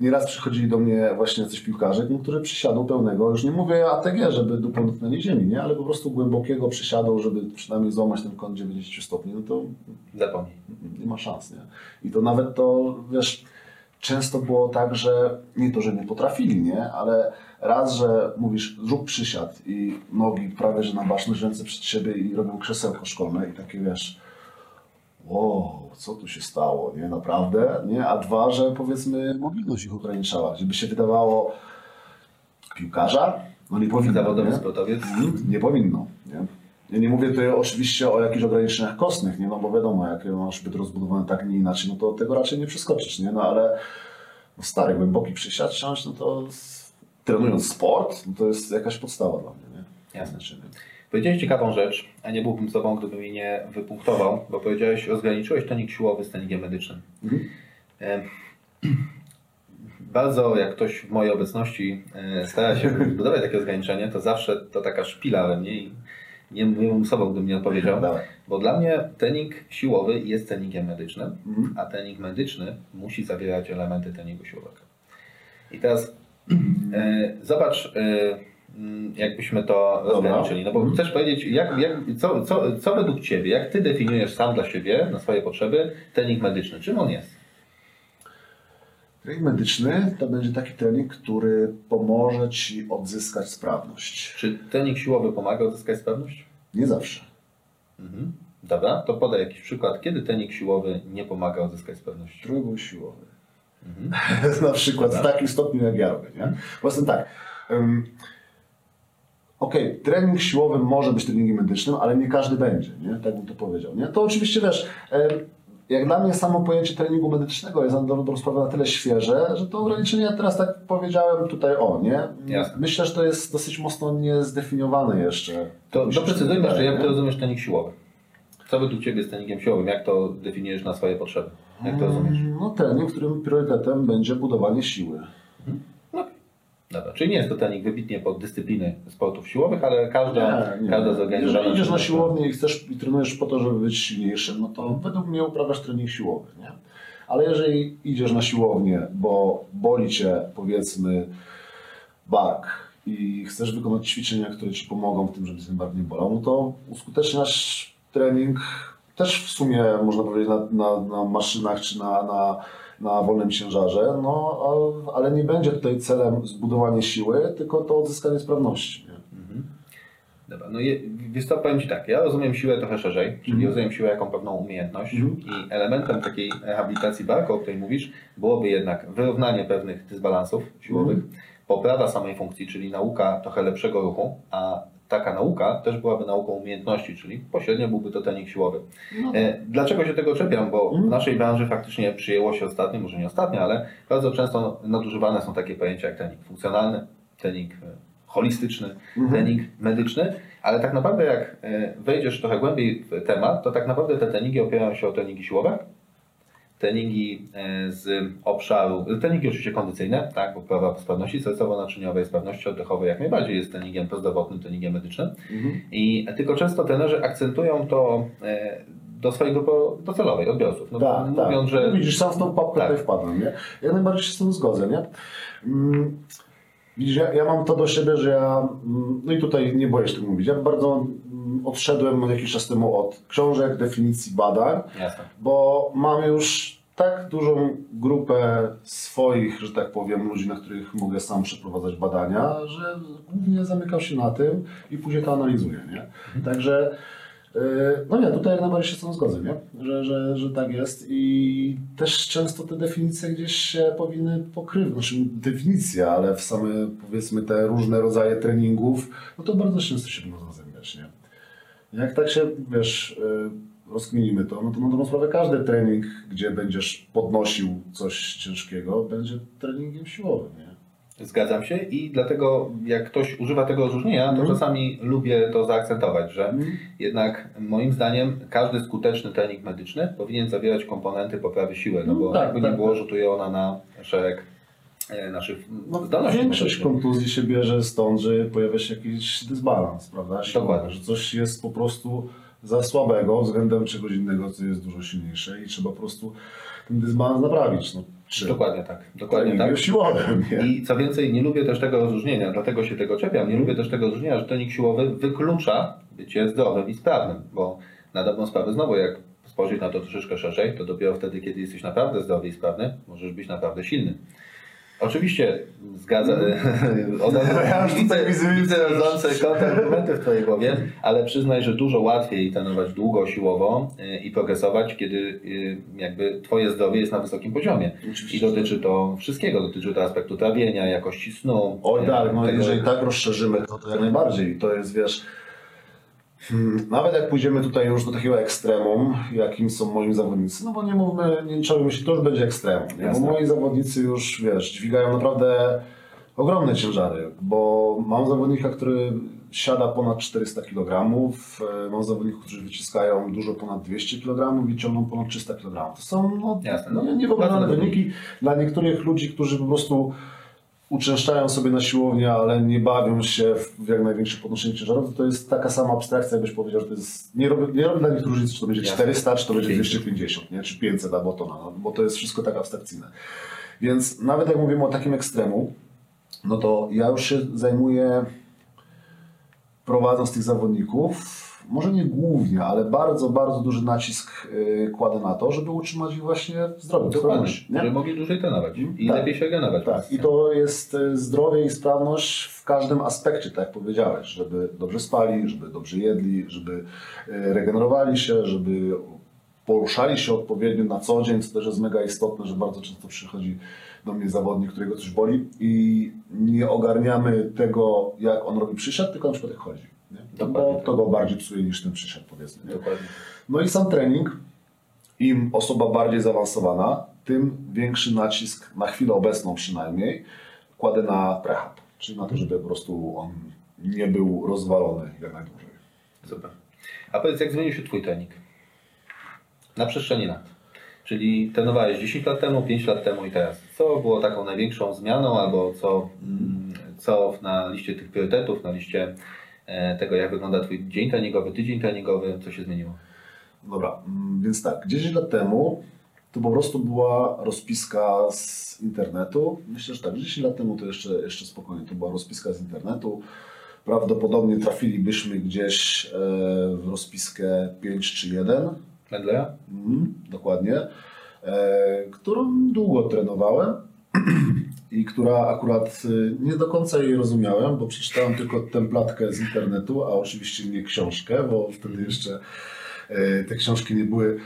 Nieraz przychodzili do mnie właśnie jacyś piłkarze, którzy przysiadł pełnego, już nie mówię ATG, żeby dupą dotknęli ziemi, nie? Ale po prostu głębokiego przysiadu, żeby przynajmniej złamać ten kąt 90 stopni, no to Zapomnij. nie ma szans, nie? I to nawet to, wiesz, często było tak, że nie to, że nie potrafili, nie? Ale raz, że mówisz, zrób przysiad i nogi prawie, że na baczność, ręce przed siebie i robią krzesełko szkolne i takie, wiesz, wow, co tu się stało, nie? Naprawdę, nie? A dwa, że powiedzmy mobilność ich ograniczała, żeby się wydawało piłkarza, no nie powinno, nie? sportowiec. Nie powinno. Nie? Ja nie mówię tutaj oczywiście o jakichś ograniczeniach kostnych, nie? no bo wiadomo, jak masz zbyt rozbudowane tak, nie inaczej, no to tego raczej nie przeskoczysz, nie? No ale no stary, głęboki przysiad siąść, no to trenując sport, no to jest jakaś podstawa dla mnie, nie? Jasne. Znaczy, Powiedziałeś ciekawą rzecz, a nie byłbym sobą, gdybym jej nie wypunktował, bo powiedziałeś, rozgraniczyłeś trening siłowy z treningiem medycznym. Mhm. Bardzo, jak ktoś w mojej obecności e, stara się zbudować takie ograniczenie, to zawsze to taka szpila we mnie i nie, bym sobą, gdybym nie odpowiedział. Dawaj. Bo dla mnie trening siłowy jest treningiem medycznym, Mhm. a trening medyczny musi zawierać elementy treningu siłowego. I teraz e, zobacz, e, mm, jakbyśmy to rozgraniczyli. No bo Mhm. chcesz powiedzieć, jak, jak, co, co, co według Ciebie, jak Ty definiujesz sam dla siebie, na swoje potrzeby, trening medyczny? Czym on jest? Trening medyczny to będzie taki trening, który pomoże Ci odzyskać sprawność. Czy trening siłowy pomaga odzyskać sprawność? Nie zawsze. Mhm. Dobra, to podaj jakiś przykład, kiedy trening siłowy nie pomaga odzyskać sprawności. Trójbój siłowy. Mhm. na przykład w takim stopniu jak ja robię. Nie? Po prostu tak. Um, Okej, trening siłowy może być treningiem medycznym, ale nie każdy będzie, nie? tak bym to powiedział. Nie? To oczywiście wiesz, em, jak dla mnie samo pojęcie treningu medycznego jest na dobrą sprawę na tyle świeże, że to ograniczenie ja teraz tak powiedziałem tutaj o, nie? Jasne. Myślę, że to jest dosyć mocno niezdefiniowane jeszcze. To doprecyzujmy jeszcze, jak ty rozumiesz trening siłowy. Co według Ciebie jest treningiem siłowym? Jak to definiujesz na swoje potrzeby? Jak to rozumiesz? No trening, którym priorytetem będzie budowanie siły. No, dobra, czyli nie jest to trening wybitnie pod dyscypliny sportów siłowych, ale każda, Nie, nie. każda zorganizowana... Jeżeli idziesz na czynność- siłownię i chcesz i trenujesz po to, żeby być silniejszym, no to według mnie uprawiasz trening siłowy, nie? Ale jeżeli idziesz na siłownię, bo boli cię powiedzmy bark i chcesz wykonać ćwiczenia, które ci pomogą w tym, żeby ten bark nie bolał, no to uskuteczniasz trening też w sumie można powiedzieć na, na, na maszynach czy na, na, na wolnym ciężarze, no ale nie będzie tutaj celem zbudowanie siły, tylko to odzyskanie sprawności. Nie? Dobra, no je, wiesz co, powiem Ci tak, ja rozumiem siłę trochę szerzej, czyli Mhm. rozumiem siłę jako pewną umiejętność Mhm. i elementem takiej rehabilitacji barku, o której mówisz, byłoby jednak wyrównanie pewnych dysbalansów siłowych, Mhm. poprawa samej funkcji, czyli nauka trochę lepszego ruchu, a taka nauka też byłaby nauką umiejętności, czyli pośrednio byłby to trening siłowy. No E, Dlaczego się tego czepiam? Bo w Mhm. naszej branży faktycznie przyjęło się ostatnio, może nie ostatnio, ale bardzo często nadużywane są takie pojęcia jak trening funkcjonalny, trening e, holistyczny, Mhm. trening medyczny, ale tak naprawdę jak e, wejdziesz trochę głębiej w temat, to tak naprawdę te treningi opierają się o treningi siłowe, treningi e, z obszaru, treningi oczywiście kondycyjne, tak, poprawa sprawności sercowo-naczyniowej, sprawności oddechowej jak najbardziej jest treningiem prozdrowotnym, treningiem medycznym. Mhm. I tylko często trenerzy akcentują to e, do swojej grupy docelowej, odbiorców. No, Tak, mówiąc, tak. że No Widzisz, sam w tą papkę Tak. tutaj wpadłem, nie? Ja najbardziej się z tym zgodzę, nie? Mm, Widzisz, ja, ja mam to do siebie, że ja, mm, no i tutaj nie boję się tego mówić, ja bardzo odszedłem jakiś czas temu od książek, definicji badań, jasne. bo mam już tak dużą grupę swoich, że tak powiem, ludzi, na których mogę sam przeprowadzać badania, że głównie zamykam się na tym i później to analizuję, nie? Także yy, no nie, tutaj jak najbardziej się z tym zgodzę, nie? Że, że, że tak jest i też często te definicje gdzieś się powinny pokrywać, znaczy definicje, ale w same powiedzmy te różne rodzaje treningów, no to bardzo często się? Jak tak się, wiesz, y, rozkminimy to, no to na dobrą sprawę każdy trening, gdzie będziesz podnosił coś ciężkiego, będzie treningiem siłowym, nie? Zgadzam się i dlatego jak ktoś używa tego rozróżnienia, to Mhm. czasami lubię to zaakcentować, że jednak moim zdaniem każdy skuteczny trening medyczny powinien zawierać komponenty poprawy siły, no bo No tak, jakby tak, nie było, tak. rzutuje ona na szereg naszych No, zdolności. większość kontuzji się bierze stąd, że pojawia się jakiś dysbalans, prawda? Siłowy, Dokładnie. Że coś jest po prostu za słabego względem czegoś innego, co jest dużo silniejsze i trzeba po prostu ten dysbalans naprawić. No, czy Dokładnie tak, dokładnie tak. siłowym, nie? I co więcej, nie lubię też tego rozróżnienia, dlatego się tego czepiam. Nie lubię też tego rozróżnienia, że trening siłowy wyklucza bycie zdrowym i sprawnym, bo na dobrą sprawę znowu, jak spojrzeć na to troszeczkę szerzej, to dopiero wtedy, kiedy jesteś naprawdę zdrowy i sprawny, możesz być naprawdę silny. Oczywiście zgadza, od razu Ja już tutaj widzę- widzę rodzące kontrargumenty w Twojej głowie, ale przyznaj, że dużo łatwiej trenować długo siłowo y, i progresować, kiedy y, jakby Twoje zdrowie jest na wysokim poziomie. I dotyczy to wszystkiego, dotyczy to aspektu trawienia, jakości snu. Oj e, tak, no jeżeli tak rozszerzymy, to, to jak najbardziej. To jest, wiesz, nawet jak pójdziemy tutaj już do takiego ekstremum, jakim są moi zawodnicy, no bo nie mówmy, nie czarujmy się, to już będzie ekstremum, nie? bo moi zawodnicy już, wiesz, dźwigają naprawdę ogromne ciężary, bo mam zawodnika, który siada ponad 400 kg. E, Mam zawodników, którzy wyciskają dużo ponad 200 kg i ciągną ponad 300 kg. To są no, Jasne, no. nie- niewyobrażalne wyniki dla niektórych ludzi, którzy po prostu uczęszczają sobie na siłownię, ale nie bawią się w jak największe podnoszenie ciężarów. To jest taka sama abstrakcja, jakbyś powiedział, że to jest. Nie robię, nie robię dla nich różnicy, czy to będzie Jasne. 400, czy to będzie 500. 250, nie? czy 500 albo tona, no, bo to jest wszystko tak abstrakcyjne. Więc nawet jak mówimy o takim ekstremu, no to ja już się zajmuję prowadząc tych zawodników, może nie głównie, ale bardzo, bardzo duży nacisk y, kładę na to, żeby utrzymać ich właśnie w zdrowiu, Dokładnie, żeby mogli dłużej trenować i Tak. lepiej się regenerować. Tak, i to jest y, zdrowie i sprawność w każdym aspekcie, tak jak powiedziałeś, żeby dobrze spali, żeby dobrze jedli, żeby y, regenerowali się, żeby poruszali się odpowiednio na co dzień, co też jest mega istotne, że bardzo często przychodzi do mnie zawodnik, którego coś boli i nie ogarniamy tego, jak on robi przysiad, tylko na przykład jak chodzi. Nie? Bo, tak. to go bardziej psuje niż ten przysiad, powiedzmy. Nie? Dokładnie. No i sam trening, im osoba bardziej zaawansowana, tym większy nacisk, na chwilę obecną przynajmniej, kładę na prehab. Czyli na to, żeby po prostu on nie był rozwalony jak najdłużej. Super. A powiedz, jak zmienił się Twój trening? Na przestrzeni lat. Czyli trenowałeś 10 lat temu, 5 lat temu i teraz. Co było taką największą zmianą, albo co, mm, co na liście tych priorytetów, na liście tego, jak wygląda Twój dzień treningowy, tydzień treningowy, co się zmieniło? Dobra, mm, więc tak, 10 lat temu to po prostu była rozpiska z internetu. Myślę, że tak, 10 lat temu to jeszcze, jeszcze spokojnie, to była rozpiska z internetu. Prawdopodobnie trafilibyśmy gdzieś e, w rozpiskę 5 czy 1. Mendlera? Mhm, dokładnie, e, którą długo trenowałem i która akurat y, nie do końca jej rozumiałem, bo przeczytałem tylko templatkę z internetu, a oczywiście nie książkę, bo wtedy jeszcze e, te książki nie były,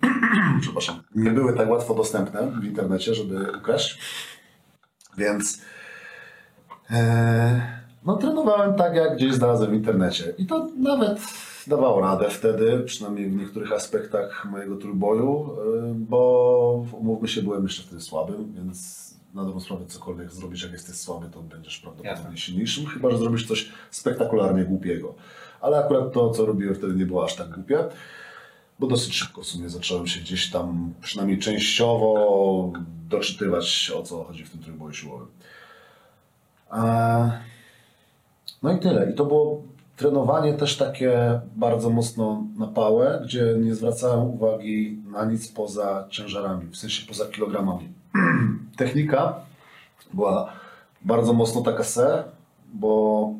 przepraszam, nie były tak łatwo dostępne w internecie, żeby ukraść. Więc e, no, trenowałem tak, jak gdzieś znalazłem w internecie. I to nawet dawało radę wtedy, przynajmniej w niektórych aspektach mojego trójboju, bo umówmy się, byłem jeszcze wtedy słabym, więc na dobrą sprawę cokolwiek zrobisz, jak jesteś słaby, to będziesz prawdopodobnie Jasne. silniejszym, chyba że zrobisz coś spektakularnie głupiego. Ale akurat to, co robiłem wtedy, nie było aż tak głupie bo dosyć szybko w sumie zacząłem się gdzieś tam, przynajmniej częściowo, doczytywać o co chodzi w tym trójboju siłowym. No i tyle. I to było trenowanie też takie bardzo mocno na pałę, gdzie nie zwracałem uwagi na nic poza ciężarami, w sensie poza kilogramami. Technika była bardzo mocno taka se, bo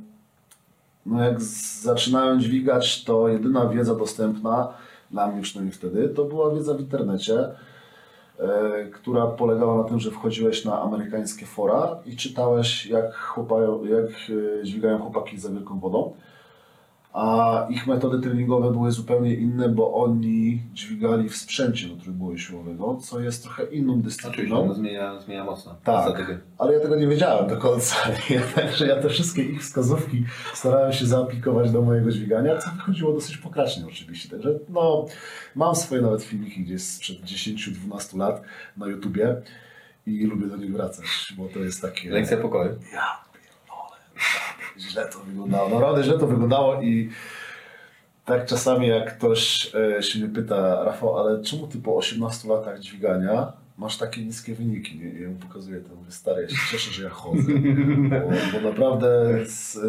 no jak zaczynałem dźwigać, to jedyna wiedza dostępna dla mnie przynajmniej wtedy, to była wiedza w internecie, e, która polegała na tym, że wchodziłeś na amerykańskie fora i czytałeś, jak, chłopają, jak e, dźwigają chłopaki za wielką wodą. A ich metody treningowe były zupełnie inne, bo oni dźwigali w sprzęcie do trójboju siłowego, co jest trochę inną Oczywiście, dyscypliną. no, zmienia, zmienia mocno. Tak, ale ja tego nie wiedziałem do końca. Także ja te wszystkie ich wskazówki starałem się zaaplikować do mojego dźwigania, co wychodziło dosyć pokracznie oczywiście. Także no, mam swoje nawet filmiki gdzieś sprzed 10-12 lat na YouTubie i lubię do nich wracać, bo to jest takie... Lekcja pokoju. Ja pierdolę, źle to wyglądało. Naprawdę źle to wyglądało i tak czasami jak ktoś e, się mnie pyta, Rafał, ale czemu ty po 18 latach dźwigania masz takie niskie wyniki? Nie? I ja mu pokazuję to, mówię, stary, ja się cieszę, że ja chodzę, bo, bo naprawdę z, e,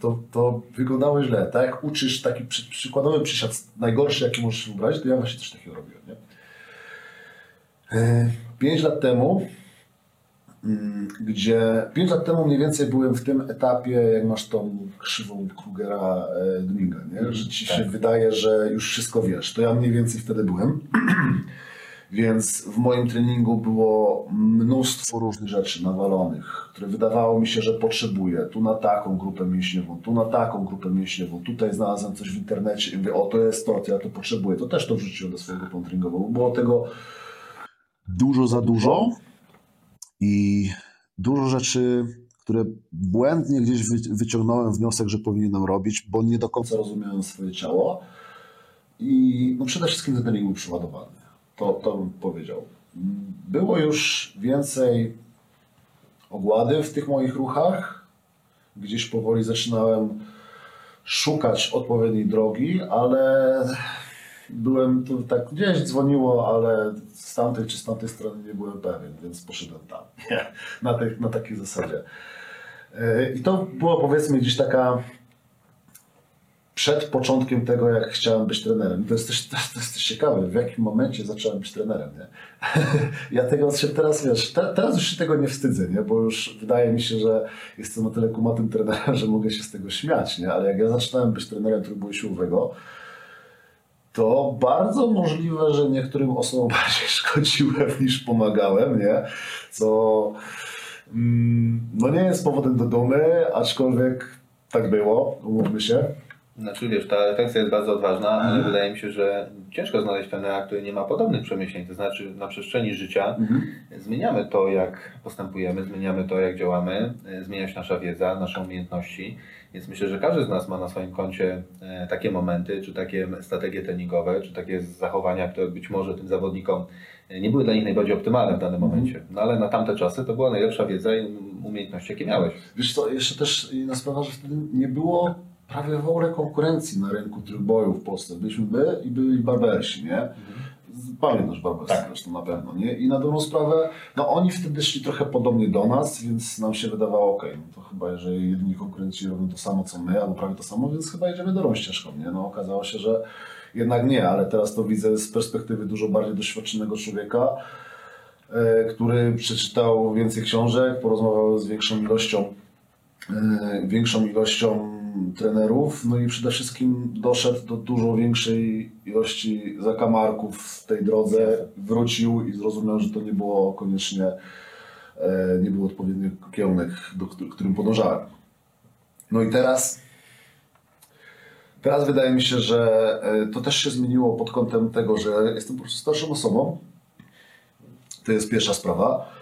to, to wyglądało źle. Tak jak uczysz taki przy, przykładowy przysiad najgorszy, jaki możesz wybrać, to ja właśnie coś takiego robiłem. Nie? E, Pięć lat temu gdzie 5 lat temu mniej więcej byłem w tym etapie, jak masz tą krzywą Krugera e, Dunninga, nie? że ci się tak. wydaje, że już wszystko wiesz. To ja mniej więcej wtedy byłem. Więc w moim treningu było mnóstwo różnych rzeczy nawalonych, które wydawało mi się, że potrzebuję. Tu na taką grupę mięśniową, tu na taką grupę mięśniową. Tutaj znalazłem coś w internecie i mówię, o to jest to, to ja to potrzebuję. To też to wrzuciłem do swojego treningowego. bo Było tego dużo za dużo i dużo rzeczy, które błędnie gdzieś wy- wyciągnąłem wniosek, że powinienem robić, bo nie do końca rozumiałem swoje ciało i no przede wszystkim ten trening był przeładowany. To, to bym powiedział. Było już więcej ogłady w tych moich ruchach, gdzieś powoli zaczynałem szukać odpowiedniej drogi, ale byłem tu tak gdzieś dzwoniło, ale z tamtej czy z tamtej strony nie byłem pewien, więc poszedłem tam. Na, tej, na takiej zasadzie. Yy, I to była powiedzmy gdzieś taka przed początkiem tego, jak chciałem być trenerem. To jest też, to jest też ciekawe, w jakim momencie zacząłem być trenerem. Nie? ja tego się teraz, wiesz, te, teraz już się tego nie wstydzę, nie? bo już wydaje mi się, że jestem na tyle kumatym trenerem, że mogę się z tego śmiać, nie? ale jak ja zaczynałem być trenerem trybu siłowego, to bardzo możliwe, że niektórym osobom bardziej szkodziłem niż pomagałem, nie? Co mm, no nie jest powodem do dumy, aczkolwiek tak było, umówmy się. Znaczy wiesz, ta refleksja jest bardzo odważna, ale Mhm. wydaje mi się, że ciężko znaleźć trenera, który nie ma podobnych przemyśleń. To znaczy na przestrzeni życia zmieniamy to, jak postępujemy, zmieniamy to, jak działamy, e, zmienia się nasza wiedza, nasze umiejętności. Więc myślę, że każdy z nas ma na swoim koncie e, takie momenty, czy takie strategie treningowe, czy takie zachowania, które być może tym zawodnikom e, nie były dla nich najbardziej optymalne w danym momencie. No ale na tamte czasy to była najlepsza wiedza i umiejętności, jakie miałeś. Wiesz co, jeszcze też inna sprawa, że wtedy nie było prawie w ogóle konkurencji na rynku trójboju w Polsce. Byliśmy my i byli barbersi, nie? Pamiętasz barbersi Tak. zresztą na pewno, nie? I na dobrą sprawę, no oni wtedy szli trochę podobnie do nas, więc nam się wydawało, okej, no to chyba jeżeli jedyni konkurenci robią to samo co my, albo prawie to samo, więc chyba jedziemy dobrą ścieżką, nie? No okazało się, że jednak nie, ale teraz to widzę z perspektywy dużo bardziej doświadczonego człowieka, e, który przeczytał więcej książek, porozmawiał z większą ilością większą ilością trenerów, no i przede wszystkim doszedł do dużo większej ilości zakamarków w tej drodze, wrócił i zrozumiał, że to nie było koniecznie, e, nie był odpowiedni kierunek, do któ- którym podążałem. No i teraz, teraz wydaje mi się, że e, to też się zmieniło pod kątem tego, że jestem po prostu starszą osobą. To jest pierwsza sprawa.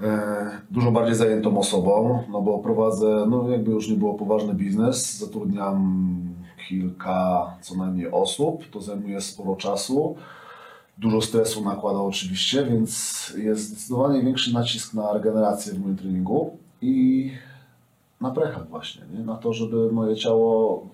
E, dużo bardziej zajętą osobą, no bo prowadzę, no jakby już nie było poważny biznes, zatrudniam kilka co najmniej osób, to zajmuje sporo czasu, dużo stresu nakłada oczywiście, więc jest zdecydowanie większy nacisk na regenerację w moim treningu i na prechach właśnie, nie? na to, żeby moje ciało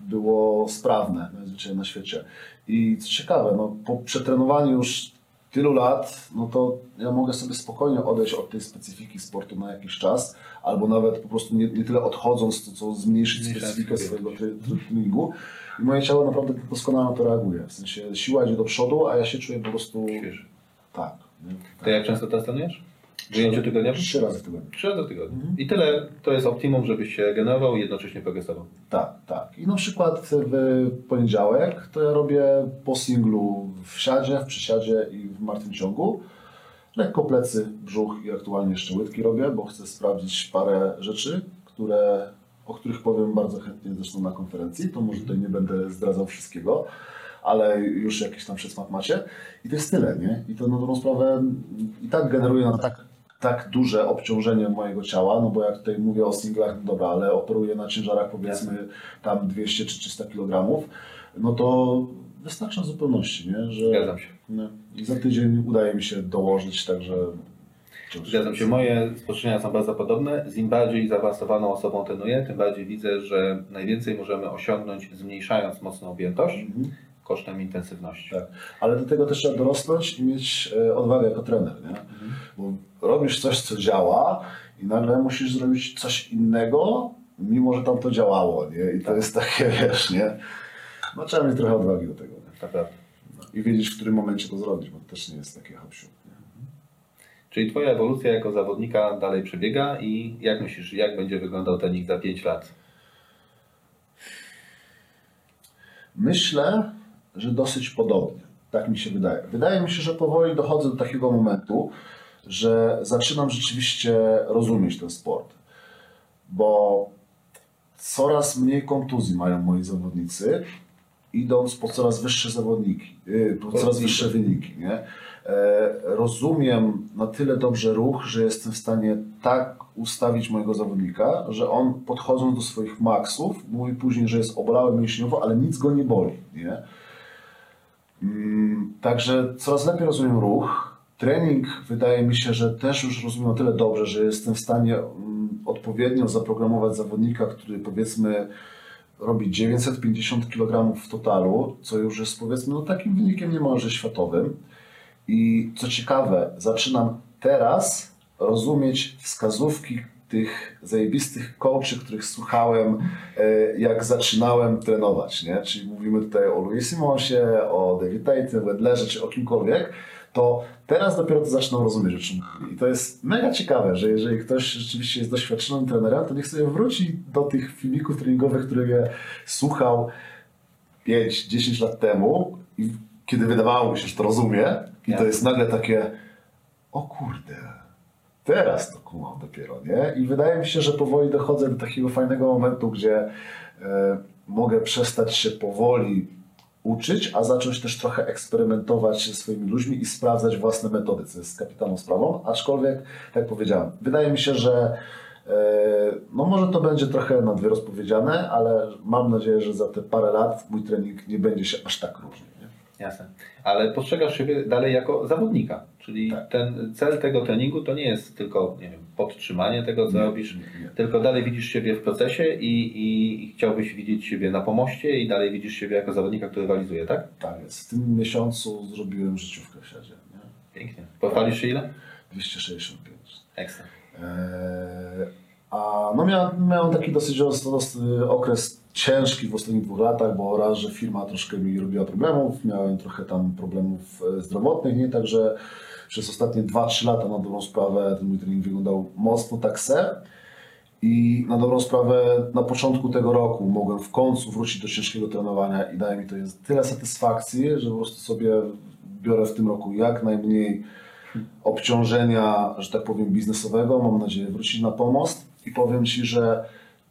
było sprawne najzwyczajniej na świecie. I co ciekawe, no, po przetrenowaniu już tylu lat, no to ja mogę sobie spokojnie odejść od tej specyfiki sportu na jakiś czas, albo nawet po prostu nie, nie tyle odchodząc, to co zmniejszyć specyfikę swojego tre- tre- treningu. I moje ciało naprawdę doskonale na to reaguje. W sensie siła idzie do przodu, a ja się czuję po prostu Świeży. tak. Nie? To jak często teraz trenujesz? W ujęciu tygodniowym? Trzy razy w tygodniu. Trzy razy w tygodniu. I tyle to jest optimum, żebyś się generował i jednocześnie progresował. Tak, tak. I na przykład w poniedziałek to ja robię po singlu w siadzie, w przysiadzie i w martwym ciągu. Lekko plecy, brzuch i aktualnie jeszcze łydki robię, bo chcę sprawdzić parę rzeczy, które, o których powiem bardzo chętnie zresztą na konferencji. To może tutaj nie będę zdradzał wszystkiego, ale już jakiś tam przedsmak macie. I to jest tyle, nie? I to na dobrą sprawę i tak generuje na tak, tak duże obciążenie mojego ciała, no bo jak tutaj mówię o singlach, no dobra, ale operuję na ciężarach powiedzmy tam 200 czy 300 kg, no to wystarcza w zupełności, nie? Że, Zgadzam się. no, I za tydzień udaje mi się dołożyć, także... Zgadzam się. Moje spostrzeżenia są bardzo podobne. Im bardziej zaawansowaną osobą trenuję, tym bardziej widzę, że najwięcej możemy osiągnąć zmniejszając mocno objętość Mhm. Kosztem intensywności. Tak. Ale do tego też trzeba dorosnąć i mieć e, odwagę jako trener, nie? Bo robisz coś, co działa i nagle musisz zrobić coś innego, mimo że tam to działało, nie? I to jest takie, wiesz, nie? No trzeba mieć trochę odwagi do tego, nie? Naprawdę. I wiedzieć, w którym momencie to zrobić, bo to też nie jest takie hopsiu. nie? Czyli Twoja ewolucja jako zawodnika dalej przebiega i jak myślisz, jak będzie wyglądał trening za 5 lat? Myślę, że dosyć podobnie. Tak mi się wydaje. Wydaje mi się, że powoli dochodzę do takiego momentu, że zaczynam rzeczywiście rozumieć ten sport. Bo coraz mniej kontuzji mają moi zawodnicy, idąc po coraz wyższe zawodniki, yy, po coraz wyższe wyniki. Nie? E, Rozumiem na tyle dobrze ruch, że jestem w stanie tak ustawić mojego zawodnika, że on podchodząc do swoich maksów, mówi później, że jest obolały mięśniowo, ale nic go nie boli. Nie? Także coraz lepiej rozumiem ruch, trening wydaje mi się, że też już rozumiem o tyle dobrze, że jestem w stanie mm, odpowiednio zaprogramować zawodnika, który powiedzmy robi 950 kg w totalu, co już jest powiedzmy no, takim wynikiem niemalże światowym. I co ciekawe, zaczynam teraz rozumieć wskazówki tych zajebistych coachy, których słuchałem, e, jak zaczynałem trenować. Nie? Czyli mówimy tutaj o Louis Simonsie, o David Tate, Wedlerze, czy o kimkolwiek. To teraz dopiero to zaczynam rozumieć, o czym mówili. I to jest mega ciekawe, że jeżeli ktoś rzeczywiście jest doświadczonym trenerem, to niech sobie wróci do tych filmików treningowych, które je słuchał 5-10 lat temu, i kiedy wydawało mi się, że to rozumie, i to Jasne. jest nagle takie, o kurde, teraz to kumam dopiero, nie? I wydaje mi się, że powoli dochodzę do takiego fajnego momentu, gdzie e, mogę przestać się powoli uczyć, a zacząć też trochę eksperymentować ze swoimi ludźmi i sprawdzać własne metody, co jest kapitalną sprawą, aczkolwiek, tak powiedziałem, wydaje mi się, że e, no może to będzie trochę na dwie rozpowiedziane, ale mam nadzieję, że za te parę lat mój trening nie będzie się aż tak różnił. Jasne. Ale postrzegasz siebie dalej jako zawodnika. Czyli Tak. ten cel tego treningu to nie jest tylko nie wiem, podtrzymanie tego, co Nie, robisz, nie, tylko dalej widzisz siebie w procesie i, i, i chciałbyś widzieć siebie na pomoście i dalej widzisz siebie jako zawodnika, który realizuje, tak? Tak jest. W tym miesiącu zrobiłem życiówkę w siadzie. Nie? Pięknie. Pochwalisz się ile? 265. Ekstra. Eee, A no miałem, miałem taki dosyć os- os- okres ciężki w ostatnich dwóch latach, bo raz, że firma troszkę mi robiła problemów, miałem trochę tam problemów e, zdrowotnych, nie? Także przez ostatnie 2-3 lata na dobrą sprawę ten mój trening wyglądał mocno tak se. I na dobrą sprawę na początku tego roku mogłem w końcu wrócić do ciężkiego trenowania i daje mi to jest tyle satysfakcji, że po prostu sobie biorę w tym roku jak najmniej obciążenia, że tak powiem, biznesowego. Mam nadzieję wrócić na pomost i powiem Ci, że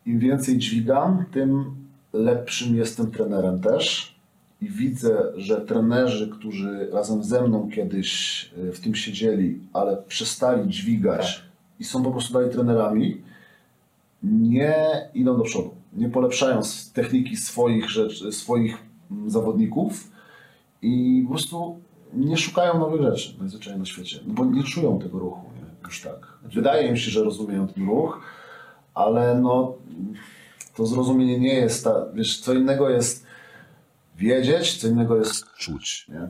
im więcej dźwigam, tym lepszym jestem trenerem też. I widzę, że trenerzy, którzy razem ze mną kiedyś y, w tym siedzieli, ale przestali dźwigać i są po prostu dalej trenerami, nie idą do przodu. Nie polepszają techniki swoich, rzeczy, swoich mm, zawodników i po prostu nie szukają nowych rzeczy najzwyczajniej na świecie, no bo nie czują tego ruchu nie? już tak. Wydaje im się, że rozumieją ten ruch, ale no to zrozumienie nie jest ta, wiesz, co innego jest wiedzieć, co innego jest czuć, nie?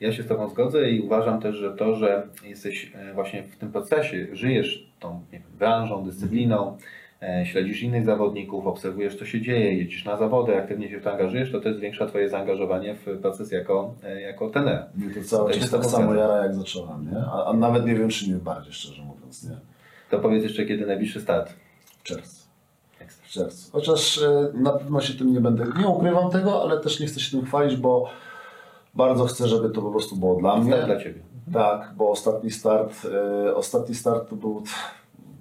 Ja się z Tobą zgodzę i uważam też, że to, że jesteś e, właśnie w tym procesie, żyjesz tą wiem, branżą, dyscypliną, e, śledzisz innych zawodników, obserwujesz co się dzieje, jeździsz na zawody, aktywnie się w to angażujesz, to też zwiększa Twoje zaangażowanie w proces jako, e, jako tenera. Mnie to cały czas tak samo jara jak zacząłem, nie? A, a nawet nie wiem, czy nie bardziej, szczerze mówiąc, nie? To powiedz jeszcze, kiedy najbliższy start. W czerwcu. W czerwcu. Chociaż e, na pewno się tym nie będę, nie ukrywam tego, ale też nie chcę się tym chwalić, bo bardzo chcę, żeby to po prostu było dla mnie. Start dla Ciebie. Tak, bo ostatni start, e, ostatni start to był,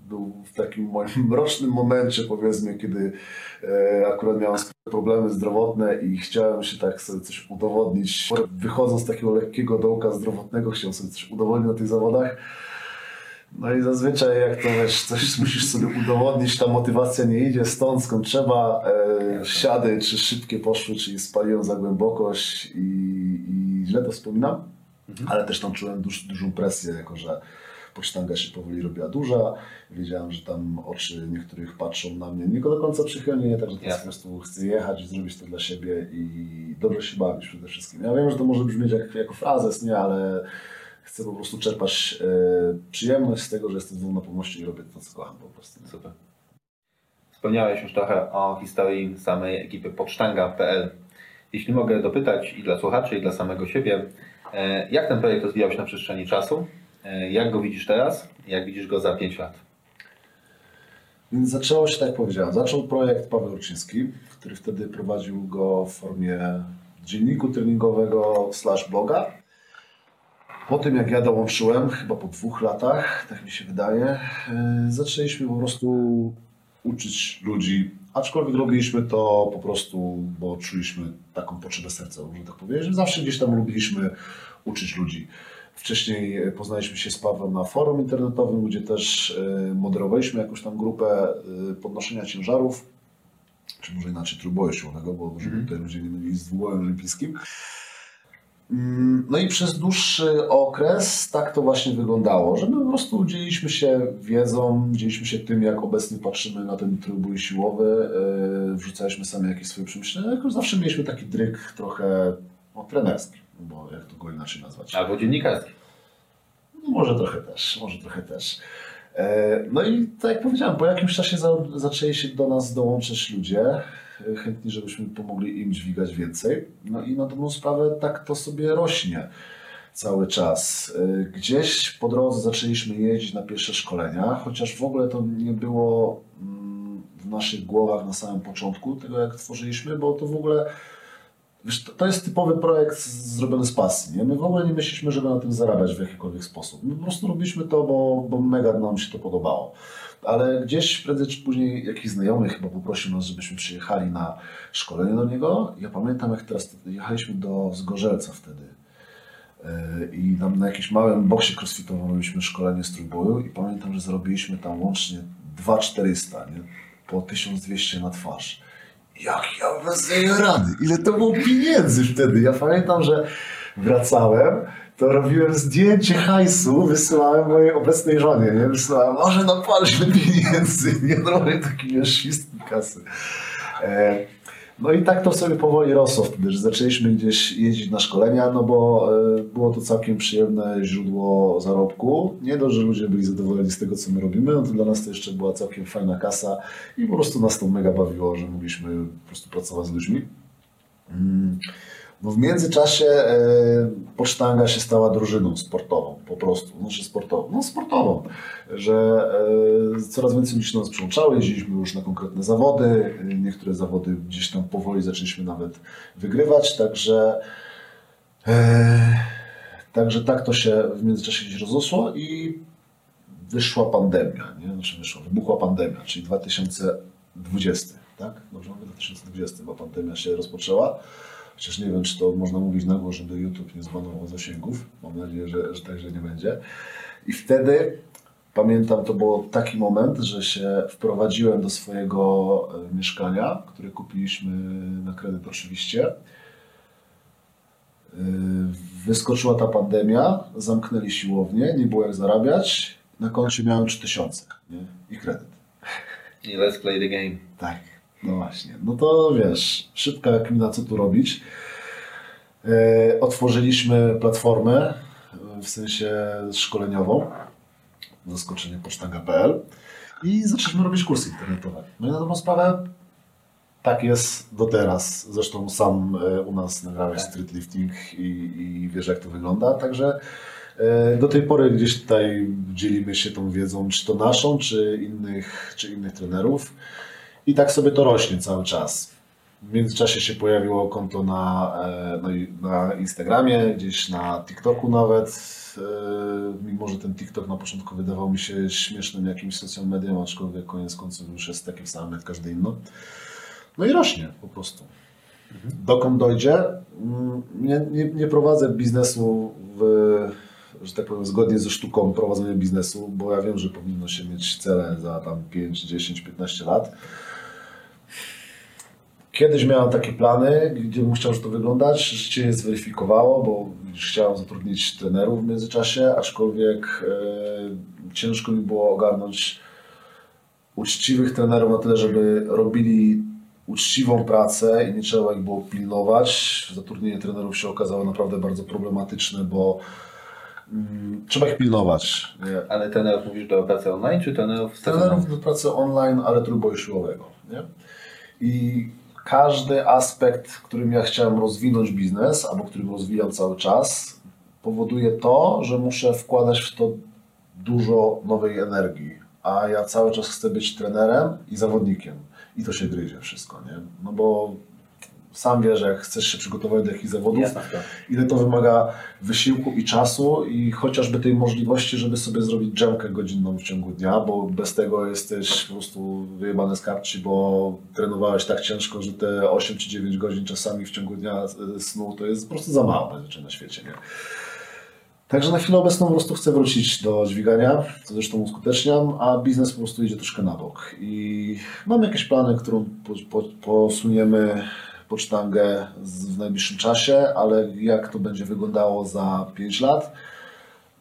był w takim moim mrocznym momencie, powiedzmy, kiedy e, akurat miałem problemy zdrowotne i chciałem się tak sobie coś udowodnić. Wychodząc z takiego lekkiego dołka zdrowotnego, chciałem sobie coś udowodnić na tych zawodach. No i zazwyczaj jak to wiesz, coś musisz sobie udowodnić, ta motywacja nie idzie stąd skąd trzeba. E, wsiady czy szybkie poszły, czyli spaliłem za głębokość i, i źle to wspominam, ale też tam czułem duż, dużą presję, jako że pocztanga się powoli robiła duża. Wiedziałem, że tam oczy niektórych patrzą na mnie nie do końca przychylnie, także teraz po prostu chcę jechać i zrobić to dla siebie i dobrze się bawić przede wszystkim. Ja wiem, że to może brzmieć jak, jako frazes, nie, ale chcę po prostu czerpać e, przyjemność z tego, że jestem znowu na pomoście i robię to, co kocham po prostu. nie? Super. Wspomniałeś już trochę o historii samej ekipy pocztanga.pl. Jeśli mogę dopytać i dla słuchaczy, i dla samego siebie, e, jak ten projekt rozwijał się na przestrzeni czasu? E, Jak go widzisz teraz? Jak widzisz go za 5 lat? Więc zaczęło się, tak jak powiedziałem, zaczął projekt Paweł Ruczyński, który wtedy prowadził go w formie dzienniku treningowego slash bloga. Po tym jak ja dołączyłem, chyba po dwóch latach, tak mi się wydaje, yy, zaczęliśmy po prostu uczyć ludzi, aczkolwiek robiliśmy to po prostu, bo czuliśmy taką potrzebę serca, można tak powiedzieć, że zawsze gdzieś tam lubiliśmy uczyć ludzi. Wcześniej e, poznaliśmy się z Pawłem na forum internetowym, gdzie też e, moderowaliśmy jakąś tam grupę e, podnoszenia ciężarów, czy może inaczej trójboju siłowego, bo żeby tutaj ludzie nie mylili z dwubojem olimpijskim. Mm, No i przez dłuższy okres tak to właśnie wyglądało, że my po prostu dzieliliśmy się wiedzą, dzieliliśmy się tym, jak obecnie patrzymy na ten trójbój siłowy, yy, wrzucaliśmy sami jakieś swoje przemyślenia, zawsze mieliśmy taki dryk trochę no, trenerski, bo jak to go inaczej nazwać. Albo dziennikarski. No, może trochę też, może trochę też. E, No i tak jak powiedziałem, po jakimś czasie za, zaczęli się do nas dołączyć ludzie, chętni, żebyśmy pomogli im dźwigać więcej. No i na dobrą sprawę tak to sobie rośnie cały czas. E, Gdzieś po drodze zaczęliśmy jeździć na pierwsze szkolenia, chociaż w ogóle to nie było mm, w naszych głowach na samym początku tego, jak tworzyliśmy, bo to w ogóle to, jest typowy projekt zrobiony z pasji. Nie? My w ogóle nie myśleliśmy, żeby na tym zarabiać w jakikolwiek sposób. My po prostu robiliśmy to, bo, bo mega nam się to podobało. Ale gdzieś prędzej czy później jakiś znajomy chyba poprosił nas, żebyśmy przyjechali na szkolenie do niego. Ja pamiętam, jak teraz jechaliśmy do Zgorzelca wtedy. Yy, I tam na jakimś małym boksie crossfitowym robiliśmy szkolenie z trójboju i pamiętam, że zarobiliśmy tam łącznie 2400, nie? po 1200 na twarz. Jak ja bez rady? Ile to było pieniędzy wtedy? Ja pamiętam, że wracałem, to robiłem zdjęcie hajsu, wysyłałem mojej obecnej żonie, nie? Wysyłałem, może napaliśmy pieniędzy, nie? Normalnie taki miał świst kasy. E, no i tak to sobie powoli rosło wtedy, że zaczęliśmy gdzieś jeździć na szkolenia, no bo e, było to całkiem przyjemne źródło zarobku. Nie dość, że ludzie byli zadowoleni z tego, co my robimy, no to dla nas to jeszcze była całkiem fajna kasa i po prostu nas to mega bawiło, że mogliśmy po prostu pracować z ludźmi. Mm. No w międzyczasie e, Pocztanga się stała drużyną sportową, po prostu, znaczy sportową, no sportową, że e, coraz więcej ludzi nas przyłączało, jeździliśmy już na konkretne zawody, niektóre zawody gdzieś tam powoli zaczęliśmy nawet wygrywać, także e, także tak to się w międzyczasie gdzieś rozrosło i wyszła pandemia, nie? Znaczy wyszła, wybuchła pandemia, czyli 2020, tak? Dobrze mówię, 2020, bo pandemia się rozpoczęła. Chociaż nie wiem, czy to można mówić na głos, żeby YouTube nie zbanował zasięgów. Mam nadzieję, że, że tak, że nie będzie. I wtedy pamiętam, to był taki moment, że się wprowadziłem do swojego e, mieszkania, które kupiliśmy na kredyt oczywiście. E, Wyskoczyła ta pandemia, zamknęli siłownię, nie było jak zarabiać. Na koncie miałem 3000 nie? i kredyt. I let's play the game. Tak, no właśnie. No to wiesz, szybka kmina, co tu robić. E, otworzyliśmy platformę, w sensie szkoleniową, zaskoczenie pocztanga.pl i zaczęliśmy robić kursy internetowe. No i na dobrą sprawę tak jest do teraz. Zresztą sam e, u nas nagrałeś street lifting i, i wiesz jak to wygląda, także e, do tej pory gdzieś tutaj dzielimy się tą wiedzą, czy to naszą, czy innych, czy innych trenerów. I tak sobie to rośnie cały czas. W międzyczasie się pojawiło konto na, e, na Instagramie, gdzieś na TikToku nawet. e, Mimo, że ten TikTok na początku wydawał mi się śmiesznym jakimś social medium, aczkolwiek koniec końców już jest takim samym jak każdy inny. No i rośnie po prostu. Dokąd dojdzie? Mm, Nie, nie, nie prowadzę biznesu w, że tak powiem, zgodnie ze sztuką prowadzenia biznesu, bo ja wiem, że powinno się mieć cele za tam 5, 10, 15 lat. Kiedyś miałem takie plany, gdzie bym chciał, żeby to wyglądać. Życie je zweryfikowało, bo chciałem zatrudnić trenerów w międzyczasie, aczkolwiek e, ciężko mi było ogarnąć uczciwych trenerów na tyle, żeby robili uczciwą pracę i nie trzeba ich było pilnować. Zatrudnienie trenerów się okazało naprawdę bardzo problematyczne, bo mm, trzeba ich pilnować. Nie? Ale trenerów mówisz do pracy online, czy trenerów Trenerów do pracy online, ale trójboju siłowego. Nie? I każdy aspekt, którym ja chciałem rozwinąć biznes, albo którym rozwijam cały czas, powoduje to, że muszę wkładać w to dużo nowej energii. A ja cały czas chcę być trenerem i zawodnikiem. I to się gryzie wszystko, nie? No bo sam wiesz, że jak chcesz się przygotować do jakichś zawodów, sprawa. ile to wymaga wysiłku i czasu i chociażby tej możliwości, żeby sobie zrobić dżemkę godzinną w ciągu dnia, bo bez tego jesteś po prostu wyjebany z kapci, bo trenowałeś tak ciężko, że te 8 czy 9 godzin czasami w ciągu dnia e, snu to jest po prostu za mało rzeczy na świecie, nie? Także na chwilę obecną po prostu chcę wrócić do dźwigania, co zresztą uskuteczniam, a biznes po prostu idzie troszkę na bok. I mam jakieś plany, po, posuniemy, pocztangę z- w najbliższym czasie, ale jak to będzie wyglądało za 5 lat,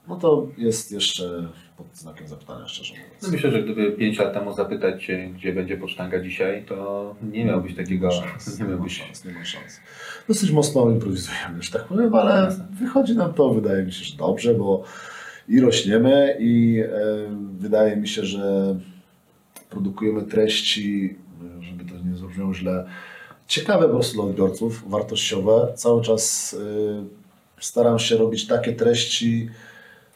no to jest jeszcze pod znakiem zapytania, szczerze No mówiąc. myślę, że gdyby 5 lat temu zapytać Cię, gdzie będzie pocztanga dzisiaj, to nie miałbyś takiego, szans, nie nie ma miałbyś szans, nie ma szans. Dosyć mocno improwizujemy, że tak powiem, ale wychodzi nam to, wydaje mi się, że dobrze, bo i rośniemy i wydaje mi się, że produkujemy treści, żeby to nie zabrzmiało źle, ciekawe po prostu dla odbiorców, wartościowe. Cały czas e, staram się robić takie treści,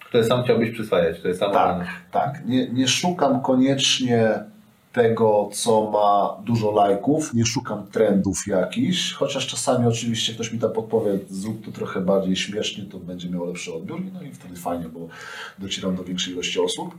które sam chciałbyś przyswajać, które sam tak, tak. Nie, nie szukam koniecznie tego, co ma dużo lajków, nie szukam trendów jakichś, chociaż czasami oczywiście ktoś mi tam podpowie, zrób to trochę bardziej śmiesznie, to będzie miało lepszy odbiór, no i wtedy fajnie, bo docieram do większej ilości osób,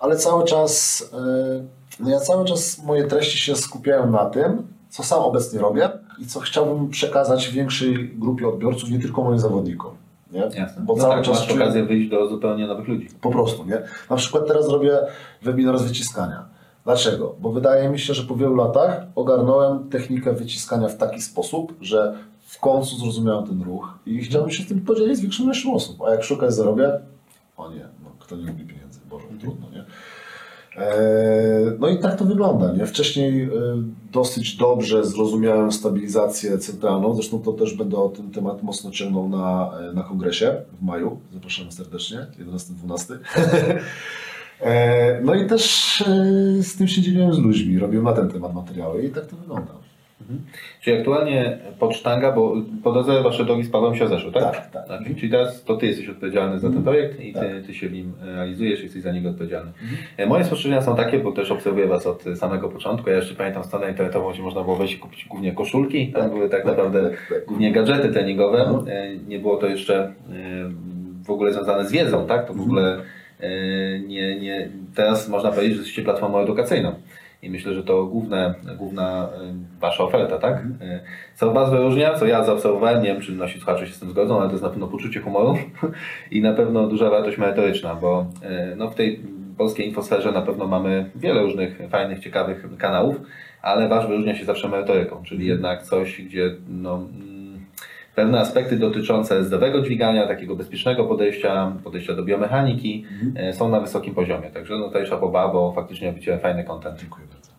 ale cały czas, yy, no ja cały czas moje treści się skupiają na tym, co sam obecnie robię i co chciałbym przekazać większej grupie odbiorców, nie tylko moim zawodnikom. Nie? Jasne. Bo no cały tak, czas masz czuję- okazję wyjść do zupełnie nowych ludzi. po prostu, nie? Na przykład teraz robię webinar z wyciskania. Dlaczego? Bo wydaje mi się, że po wielu latach ogarnąłem technikę wyciskania w taki sposób, że w końcu zrozumiałem ten ruch i chciałbym się tym podzielić z większą ilością osób. A jak szukać zarobię, o nie, no, kto nie lubi pieniędzy, Boże, trudno, nie? Eee, No i tak to wygląda. Nie? Wcześniej e, dosyć dobrze zrozumiałem stabilizację centralną. Zresztą to też będę o ten temat mocno ciągnął na, e, na kongresie w maju. Zapraszam serdecznie, 11-12. E, No i też e, z tym się dzieliłem z ludźmi, robiłem na ten temat materiały i tak to wygląda. Czyli aktualnie pocztanga, bo po drodze Wasze drogi z Pawłem się zeszły, tak? Tak, tak. Czyli teraz to Ty jesteś odpowiedzialny za ten Mhm. projekt i ty, Tak. ty się w nim realizujesz, jesteś za niego odpowiedzialny. E, Moje spostrzeżenia są takie, bo też obserwuję Was od samego początku. Ja jeszcze pamiętam stronę internetową, gdzie można było wejść i kupić głównie koszulki. Tam Tak, były tak tak, naprawdę tak, tak. głównie gadżety treningowe. Mhm. E, Nie było to jeszcze e, w ogóle związane z wiedzą, tak? To w ogóle e, nie, nie, teraz można powiedzieć, że jesteście platformą edukacyjną. I myślę, że to główne, główna e, wasza oferta, tak? E, Co Was wyróżnia, co ja zaobserwowałem, nie wiem, czy nasi słuchacze się z tym zgodzą, ale to jest na pewno poczucie humoru i na pewno duża wartość merytoryczna, bo e, no, w tej polskiej infosferze na pewno mamy wiele różnych fajnych, ciekawych kanałów, ale Wasz wyróżnia się zawsze merytoryką, czyli jednak coś, gdzie no, pewne aspekty dotyczące zdrowego dźwigania, takiego bezpiecznego podejścia, podejścia do biomechaniki e, są na wysokim poziomie. Także no tutaj szapoba, bo faktycznie robicie fajny content. Dziękuję bardzo.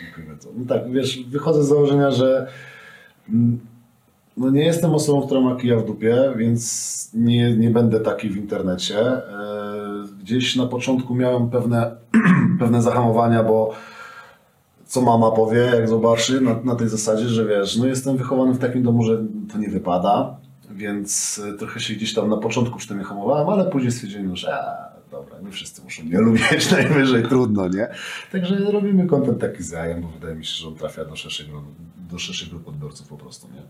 Dziękuję bardzo. No tak, wiesz, wychodzę z założenia, że mm, no nie jestem osobą, która ma kija w dupie, więc nie, nie będę taki w internecie. E, Gdzieś na początku miałem pewne, pewne zahamowania, bo co mama powie, jak zobaczy, na, na tej zasadzie, że wiesz, no jestem wychowany w takim domu, że to nie wypada, więc e, trochę się gdzieś tam na początku przy tym hamowałem, ale później stwierdziłem, że a, dobra, nie wszyscy muszą mnie lubić, najwyżej trudno, nie? Także robimy kontent taki z jajem, bo wydaje mi się, że on trafia do szerszej, gru- do szerszej grupy odbiorców po prostu, nie?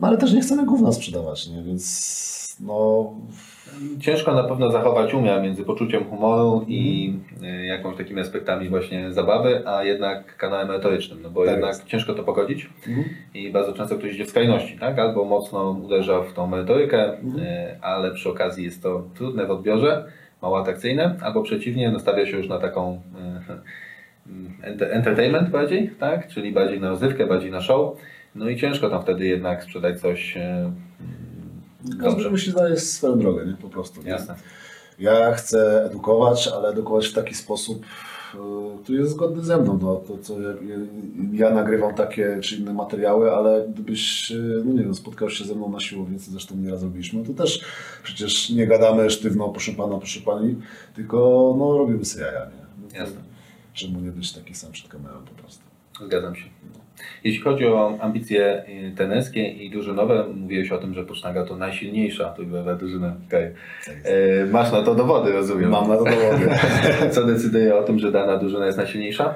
No ale też nie chcemy gówna sprzedawać, nie? Więc no... Ciężko na pewno zachować umiar między poczuciem humoru i e, jakąś takimi aspektami właśnie zabawy, a jednak kanałem merytorycznym, no bo Tak jednak jest. ciężko to pogodzić i bardzo często ktoś idzie w skrajności, tak? Albo mocno uderza w tą merytorykę, e, ale przy okazji jest to trudne w odbiorze, mało atrakcyjne, albo przeciwnie, nastawia się już na taką e, enter- entertainment bardziej, tak? Czyli bardziej na rozrywkę, bardziej na show. No i ciężko tam wtedy jednak sprzedać coś dobrze. musi znaleźć swoją drogę, nie? Po prostu. nie? Jasne. Ja chcę edukować, ale edukować w taki sposób, y, który jest zgodny ze mną. No, to, co ja, nagrywam takie czy inne materiały, ale gdybyś, y, no nie wiem, spotkał się ze mną na siłowni, co zresztą nieraz robiliśmy, to też przecież nie gadamy sztywno, proszę pana, proszę pani, tylko no, robimy sobie jaja, nie? No, Jasne. Czemu nie być taki sam przed kamerą po prostu. Zgadzam się. Jeśli chodzi o ambicje y, tenerskie i drużynowe, mówiłeś o tym, że Pocztanga to najsilniejsza trójbojowa drużyna w kraju. Tak. E, Masz na to dowody, rozumiem. Mam na to dowody. Co decyduje o tym, że dana drużyna jest najsilniejsza?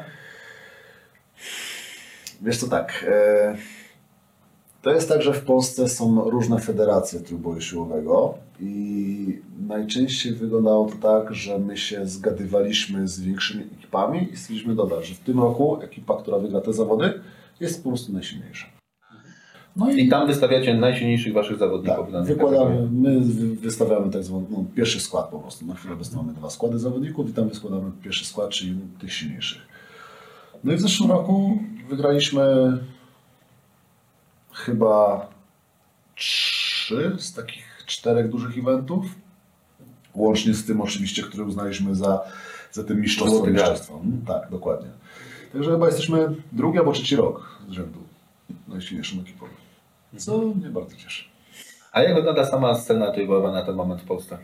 Wiesz co tak, e, to jest tak, że w Polsce są różne federacje trójboju siłowego i najczęściej wyglądało to tak, że my się zgadywaliśmy z większymi ekipami i stwierdziliśmy, dobra, że w tym roku ekipa, która wygra te zawody jest po prostu najsilniejsza. No I tam wystawiacie najsilniejszych waszych zawodników. tak, wykładamy, my wy- wystawiamy tak zwany no, pierwszy skład po prostu. Na chwilę obecną mamy dwa składy zawodników i tam składamy pierwszy skład, czyli tych silniejszych. No i w zeszłym roku wygraliśmy chyba trzy z takich czterech dużych eventów. Łącznie z tym oczywiście, który uznaliśmy za, za tym mistrzostwo. Mm, Tak, dokładnie. Także chyba jesteśmy drugi albo trzeci rok z rzędu najsilniejszą ekipą. Co mnie bardzo cieszy. A jak wygląda sama scena trójbojowa na ten moment w Polsce?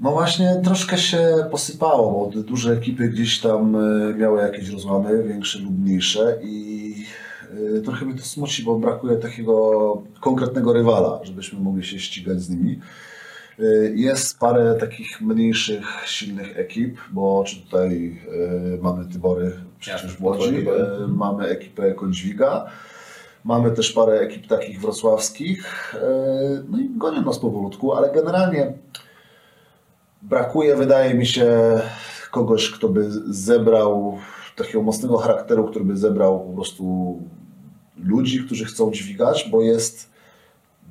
No właśnie troszkę się posypało, bo duże ekipy gdzieś tam e, miały jakieś rozłamy, większe lub mniejsze i e, trochę mnie to smuci, bo brakuje takiego konkretnego rywala, żebyśmy mogli się ścigać z nimi. E, Jest parę takich mniejszych, silnych ekip, bo czy tutaj e, mamy Tybory przecież w Łodzi, e, mamy ekipę Końdźwiga, mamy też parę ekip takich wrocławskich, no i gonią nas powolutku, ale generalnie Brakuje, wydaje mi się, kogoś, kto by zebrał takiego mocnego charakteru, który by zebrał po prostu ludzi, którzy chcą dźwigać, bo jest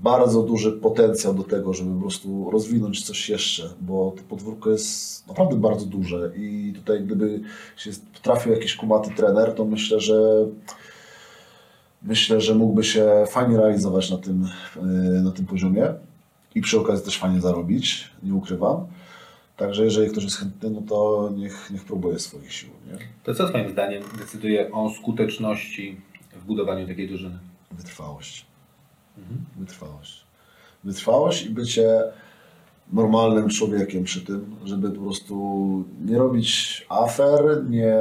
bardzo duży potencjał do tego, żeby po prostu rozwinąć coś jeszcze, bo to podwórko jest naprawdę bardzo duże i tutaj gdyby się trafił jakiś kumaty trener, to myślę, że myślę, że mógłby się fajnie realizować na tym, yy, na tym poziomie i przy okazji też fajnie zarobić, nie ukrywam. Także jeżeli ktoś jest chętny, no to niech, niech próbuje swoich sił. Nie? To co Twoim zdaniem decyduje o skuteczności w budowaniu takiej drużyny? Wytrwałość. Wytrwałość. Wytrwałość i bycie normalnym człowiekiem przy tym, żeby po prostu nie robić afer, nie,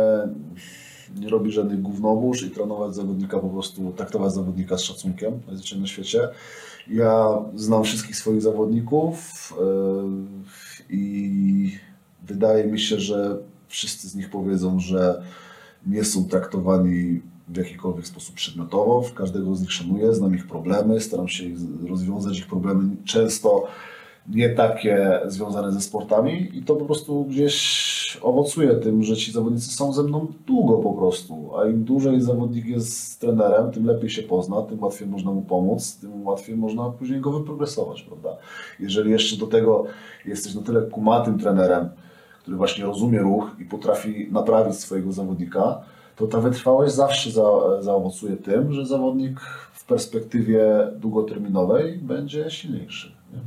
nie robić żadnych gównobóż i trenować zawodnika po prostu, traktować zawodnika z szacunkiem najzwyczajniej na świecie. Ja znam wszystkich swoich zawodników yy, i wydaje mi się, że wszyscy z nich powiedzą, że nie są traktowani w jakikolwiek sposób przedmiotowo. W każdego z nich szanuję, znam ich problemy, staram się rozwiązać ich problemy, często nie takie związane ze sportami i to po prostu gdzieś owocuje tym, że ci zawodnicy są ze mną długo po prostu, a im dłużej zawodnik jest z trenerem, tym lepiej się pozna, tym łatwiej można mu pomóc, tym łatwiej można później go wyprogresować, prawda? Jeżeli jeszcze do tego jesteś na tyle kumatym trenerem, który właśnie rozumie ruch i potrafi naprawić swojego zawodnika, to ta wytrwałość zawsze za, zaowocuje tym, że zawodnik w perspektywie długoterminowej będzie silniejszy. Nie?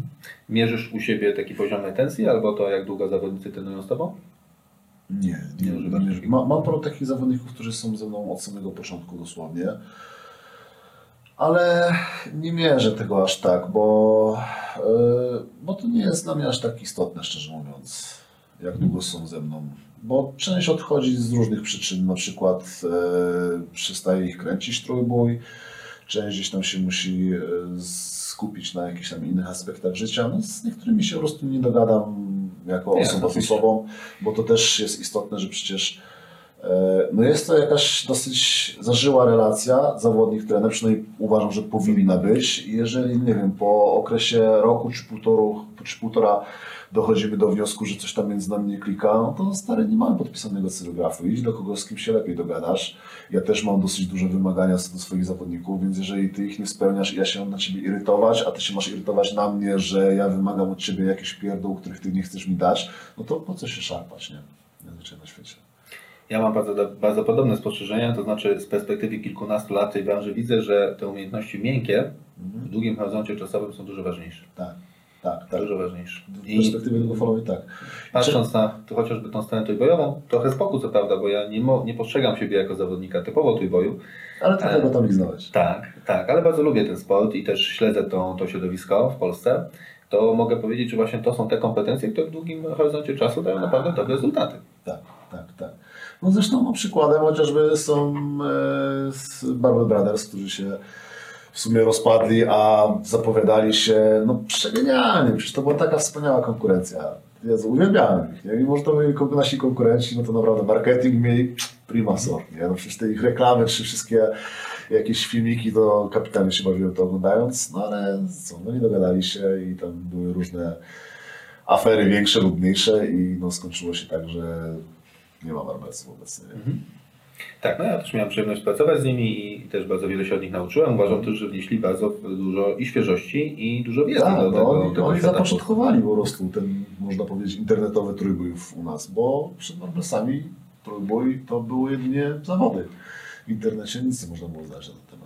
Mierzysz u siebie taki poziom retencji albo to, jak długo zawodnicy trenują z Tobą? Nie, Nie nie, nie, ma, Mam paru takich zawodników, którzy są ze mną od samego początku dosłownie, ale nie mierzę tego aż tak, bo, yy, bo to nie jest dla mnie aż tak istotne, szczerze mówiąc, jak długo są ze mną. Bo część odchodzi z różnych przyczyn, na przykład yy, przestaje ich kręcić trójbój, część gdzieś tam się musi yy, skupić na jakichś tam innych aspektach życia. No, z niektórymi się po prostu nie dogadam jako Nie, osoba z osobą, bo to też jest istotne, że przecież e, no jest to jakaś dosyć zażyła relacja zawodnik-trener, przynajmniej uważam, że powinna być. I jeżeli, nie wiem, po okresie roku czy, półtoru, czy półtora dochodzimy do wniosku, że coś tam między nami nie klika, no to stary, nie mamy podpisanego cyrografu. Idź do kogoś, z kim się lepiej dogadasz. Ja też mam dosyć duże wymagania co do swoich zawodników, więc jeżeli ty ich nie spełniasz i ja się mam na ciebie irytować, a ty się masz irytować na mnie, że ja wymagam od ciebie jakichś pierdół, których ty nie chcesz mi dać, no to po co się szarpać, nie? Najzwyczajniej na świecie. Ja mam bardzo, bardzo podobne spostrzeżenia, to znaczy z perspektywy kilkunastu lat tej branży widzę, że te umiejętności miękkie w długim horyzoncie czasowym są dużo ważniejsze. Tak, tak, tak. Dużo ważniejsze. W I perspektywie długofalowej tak. patrząc na to chociażby tą stronę trójbojową, trochę z boku co prawda, bo ja nie, mo, nie postrzegam siebie jako zawodnika typowo trójboju. Ale trochę go tam liznąłeś. Tak, tak, ale bardzo lubię ten sport i też śledzę to, to środowisko w Polsce. To mogę powiedzieć, że właśnie to są te kompetencje, które w długim horyzoncie czasu dają naprawdę dobre rezultaty. Tak, tak, tak. No zresztą no, przykładem chociażby są e, z Barber Brothers, którzy się w sumie rozpadli, a zapowiadali się no przegenialnie. Przecież to była taka wspaniała konkurencja. Jezu, uwielbiałem ich. Nie? Mimo, że to byli nasi konkurenci, no to naprawdę marketing mieli prima sort. Nie? No przecież te ich reklamy, czy wszystkie jakieś filmiki, to kapitalnie się bawiłem to oglądając, no ale co, no nie dogadali się i tam były różne afery większe lub mniejsze i no skończyło się tak, że nie ma Marmelsów obecnie. nie? Tak, no ja też miałem przyjemność pracować z nimi i też bardzo wiele się od nich nauczyłem. Uważam też, że wnieśli bardzo dużo i świeżości i dużo wiedzy Tak, do no, tego, oni, tego oni zapoczątkowali po prostu ten, można powiedzieć, internetowy trójbój u nas, bo przed Marmelsami trójbój to były jedynie zawody. W internecie nic nie można było znać na ten?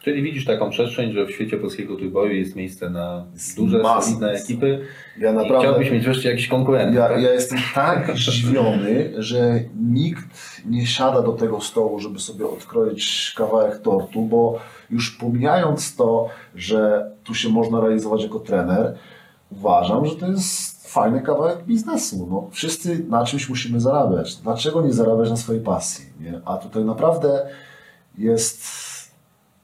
Czyli widzisz taką przestrzeń, że w świecie polskiego trójboju jest miejsce na duże, masa solidne ekipy Ja naprawdę... chciałbyś mieć wreszcie jakiś konkurent. Ja, tak? ja jestem tak zdziwiony, że nikt nie siada do tego stołu, żeby sobie odkroić kawałek tortu, bo już pomijając to, że tu się można realizować jako trener, uważam, że to jest fajny kawałek biznesu. No, wszyscy na czymś musimy zarabiać. Dlaczego nie zarabiać na swojej pasji? Nie? A tutaj naprawdę jest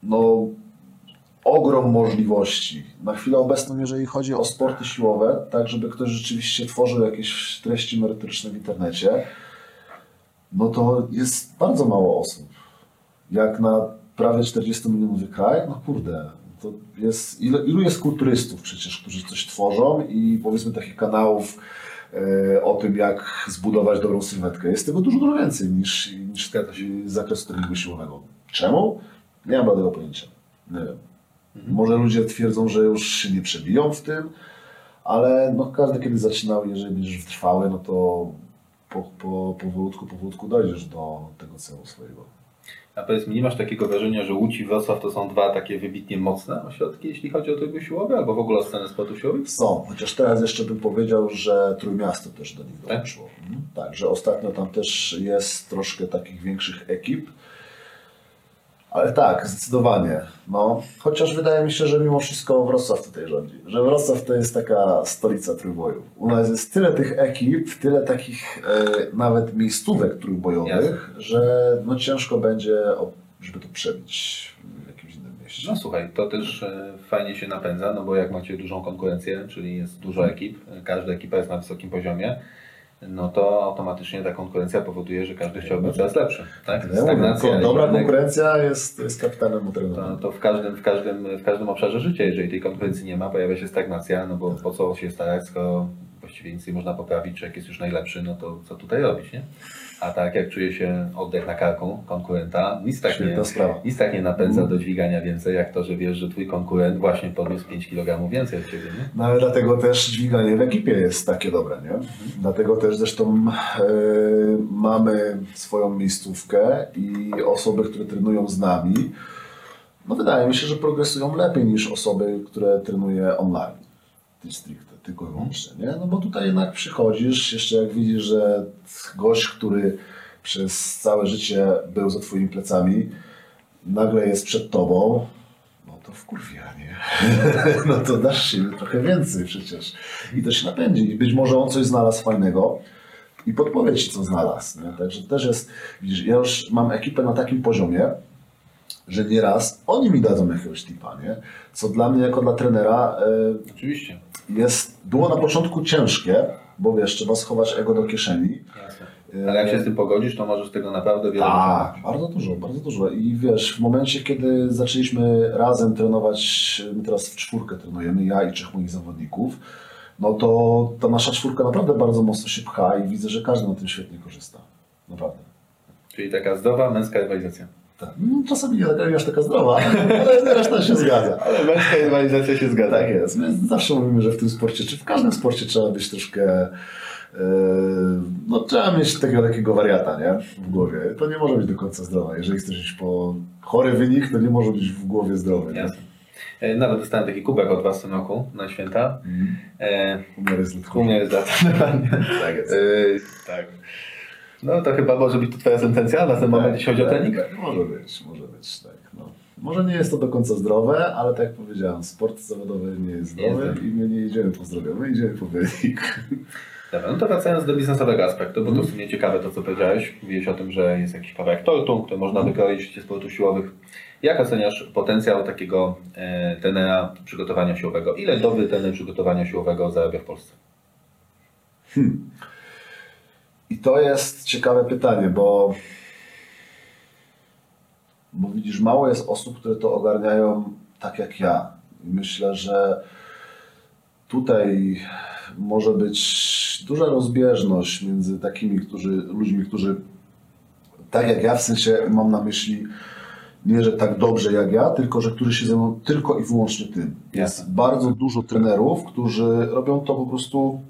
no, ogrom możliwości. Na chwilę obecną, jeżeli chodzi o sporty siłowe, tak żeby ktoś rzeczywiście tworzył jakieś treści merytoryczne w internecie, no to jest bardzo mało osób. Jak na prawie 40 milionowy kraj, no kurde, to jest, ile, ilu jest kulturystów przecież, którzy coś tworzą i powiedzmy takich kanałów e, o tym, jak zbudować dobrą sylwetkę. Jest tego dużo, dużo więcej niż, niż z zakresu treningu siłowego. Czemu? Nie mam bladego pojęcia. Nie wiem. Może ludzie twierdzą, że już się nie przebiją w tym, ale no każdy kiedy zaczynał, jeżeli będziesz wytrwały, no to po, po, powolutku, powolutku dojdziesz do tego celu swojego. A powiedz mi, nie masz takiego wrażenia, że Łódź i Wrocław to są dwa takie wybitnie mocne ośrodki, jeśli chodzi o tryby siłowe, albo w ogóle o scenę sportu siłowych? Są, chociaż teraz jeszcze bym powiedział, że Trójmiasto też do nich Tak? dołączyło. Mhm. Tak, że ostatnio tam też jest troszkę takich większych ekip. Ale tak, zdecydowanie. No, chociaż wydaje mi się, że mimo wszystko Wrocław tutaj rządzi. Że Wrocław to jest taka stolica trójboju. U nas jest tyle tych ekip, tyle takich e, nawet miejscówek trójbojowych, że no ciężko będzie, żeby to przebić w jakimś innym mieście. No słuchaj, to też e, fajnie się napędza, no bo jak macie dużą konkurencję, czyli jest dużo ekip, e, każda ekipa jest na wysokim poziomie, no to automatycznie ta konkurencja powoduje, że każdy chciałby być coraz lepszy. Tak? Ja mówię, ko- i dobra konkurencja jest, jest kapitanem to, utrenującym. to w, każdym, w, każdym, w każdym obszarze życia, jeżeli tej konkurencji nie ma, pojawia się stagnacja, no bo po co się starać, skoro właściwie nic nie można poprawić, człowiek jest już najlepszy, no to co tutaj robić, nie? A tak jak czuje się oddech na karku konkurenta, nic tak nie, nic tak nie napędza do dźwigania więcej, jak to, że wiesz, że twój konkurent właśnie podniósł 5 kg więcej od ciebie, nie? No ale dlatego też dźwiganie w ekipie jest takie dobre, nie? Dlatego też zresztą e, mamy swoją miejscówkę i osoby, które trenują z nami, no wydaje mi się, że progresują lepiej niż osoby, które trenuje online. Stricte, tylko i wyłącznie, nie? No bo tutaj jednak przychodzisz, jeszcze jak widzisz, że gość, który przez całe życie był za twoimi plecami, nagle jest przed tobą, no to wkurwia, nie? no to dasz się trochę więcej przecież. I to się napędzi. I być może on coś znalazł fajnego i podpowie ci, co znalazł. Nie? Także też jest, widzisz, ja już mam ekipę na takim poziomie, że nieraz oni mi dadzą jakiegoś tipa, nie? Co dla mnie, jako dla trenera, Oczywiście. jest, było na początku ciężkie, bo wiesz, trzeba schować ego do kieszeni. Ale jak się z tym pogodzisz, to możesz tego naprawdę wiele Tak, bardzo dużo, bardzo dużo. I wiesz, w momencie, kiedy zaczęliśmy razem trenować, my teraz w czwórkę trenujemy, ja i trzech moich zawodników, no to ta nasza czwórka naprawdę bardzo mocno się pcha i widzę, że każdy na tym świetnie korzysta. Naprawdę. Czyli taka zdrowa męska rywalizacja. Tak. Czasami nie taka, nie aż taka zdrowa, ale reszta się zgadza. Ale męska rywalizacja się zgadza. Tak jest. My zawsze mówimy, że w tym sporcie, czy w każdym sporcie trzeba być troszkę. Yy, no, trzeba mieć takiego lekkiego wariata, nie? W głowie. To nie może być do końca zdrowe. Jeżeli chcesz iść po chory wynik, to nie może być w głowie zdrowy. nie? Jasne. E, Nawet dostałem taki kubek od Was w tym roku na święta. Mhm. E, Umiar jest data, dokładnie. Tak jest. E, tak. No to chyba może być to Twoja sentencja na ten moment, jeśli chodzi o tak, trening? tak, może być, może być, tak. No. Może nie jest to do końca zdrowe, ale tak jak powiedziałem, sport zawodowy nie jest zdrowy i my nie idziemy po zdrowiu, my idziemy po wynik. Dobra, no to wracając do biznesowego aspektu, bo to w sumie ciekawe to, co powiedziałeś. Mówiłeś o tym, że jest jakiś kawałek tortu, który można wykroić w świecie sportu siłowych. Jak oceniasz potencjał takiego e, trenera przygotowania siłowego? Ile dobry trener przygotowania siłowego zarabia w Polsce? I to jest ciekawe pytanie, bo, bo widzisz, mało jest osób, które to ogarniają tak jak ja. I myślę, że tutaj może być duża rozbieżność między takimi którzy, ludźmi, którzy tak jak ja, w sensie mam na myśli nie, że tak dobrze jak ja, tylko że którzy się zajmują tylko i wyłącznie tym. Jest Jasne. bardzo dużo trenerów, którzy robią to po prostu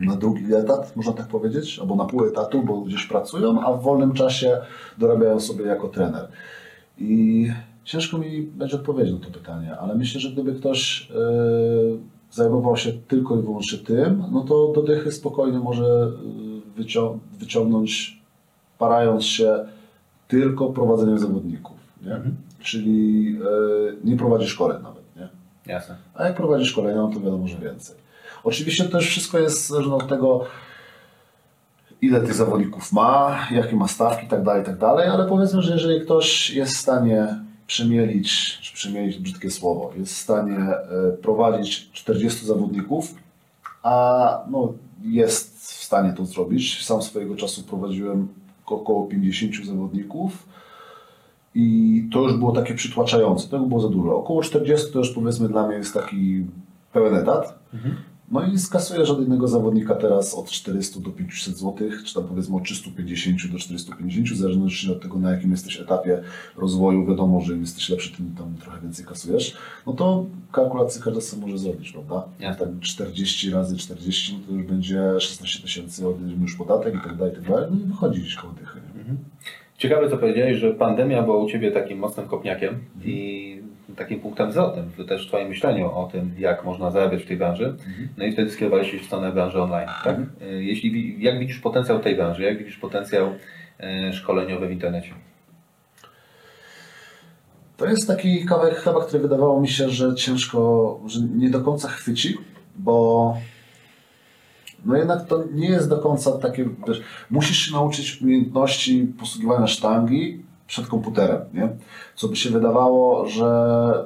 na drugi etat, można tak powiedzieć, albo na pół etatu, bo gdzieś pracują, a w wolnym czasie dorabiają sobie jako trener. I ciężko mi będzie odpowiedzieć na to pytanie, ale myślę, że gdyby ktoś yy, zajmował się tylko i wyłącznie tym, no to do dychy spokojnie może yy, wycią- wyciągnąć, parając się tylko prowadzeniem zawodników. Nie? Mhm. Czyli yy, nie prowadzi szkoleń nawet. Nie? Jasne. A jak prowadzi szkolenia, no to wiadomo, że więcej. Oczywiście też wszystko jest zależne od tego, ile tych zawodników ma, jakie ma stawki i tak dalej, i tak ale powiedzmy, że jeżeli ktoś jest w stanie przemielić, czy przemielić brzydkie słowo, jest w stanie e, prowadzić 40 zawodników, a no, jest w stanie to zrobić. Sam swojego czasu prowadziłem około 50 zawodników i to już było takie przytłaczające, to było za dużo. Około 40 to już powiedzmy dla mnie jest taki pełen etat. No i skasuję żadnego zawodnika teraz od 400 do 500 zł, czy tam powiedzmy od 350 do 450, w zależności od tego na jakim jesteś etapie rozwoju. Wiadomo, że im jesteś lepszy, tym tam trochę więcej kasujesz. No to kalkulację każdy sobie może zrobić, prawda? Jasne. Tak 40 razy 40, no to już będzie 16 tysięcy, odjedziemy już podatek i tak dalej, i tak dalej. No i wychodzi gdzieś koło dychy. nie? Ciekawe, co powiedziałeś, że pandemia była u Ciebie takim mocnym kopniakiem i takim punktem zwrotnym w też w Twoim myśleniu o tym, jak można zarabiać w tej branży. No i wtedy skierowałeś się w stronę branży online, tak? Y, Jeśli, wi- jak widzisz potencjał tej branży? Jak widzisz potencjał y, szkoleniowy w internecie? To jest taki kawałek chleba, który wydawało mi się, że ciężko, że nie do końca chwyci, bo no jednak to nie jest do końca takie, wiesz, musisz się nauczyć umiejętności posługiwania sztangi przed komputerem, nie? Co by się wydawało, że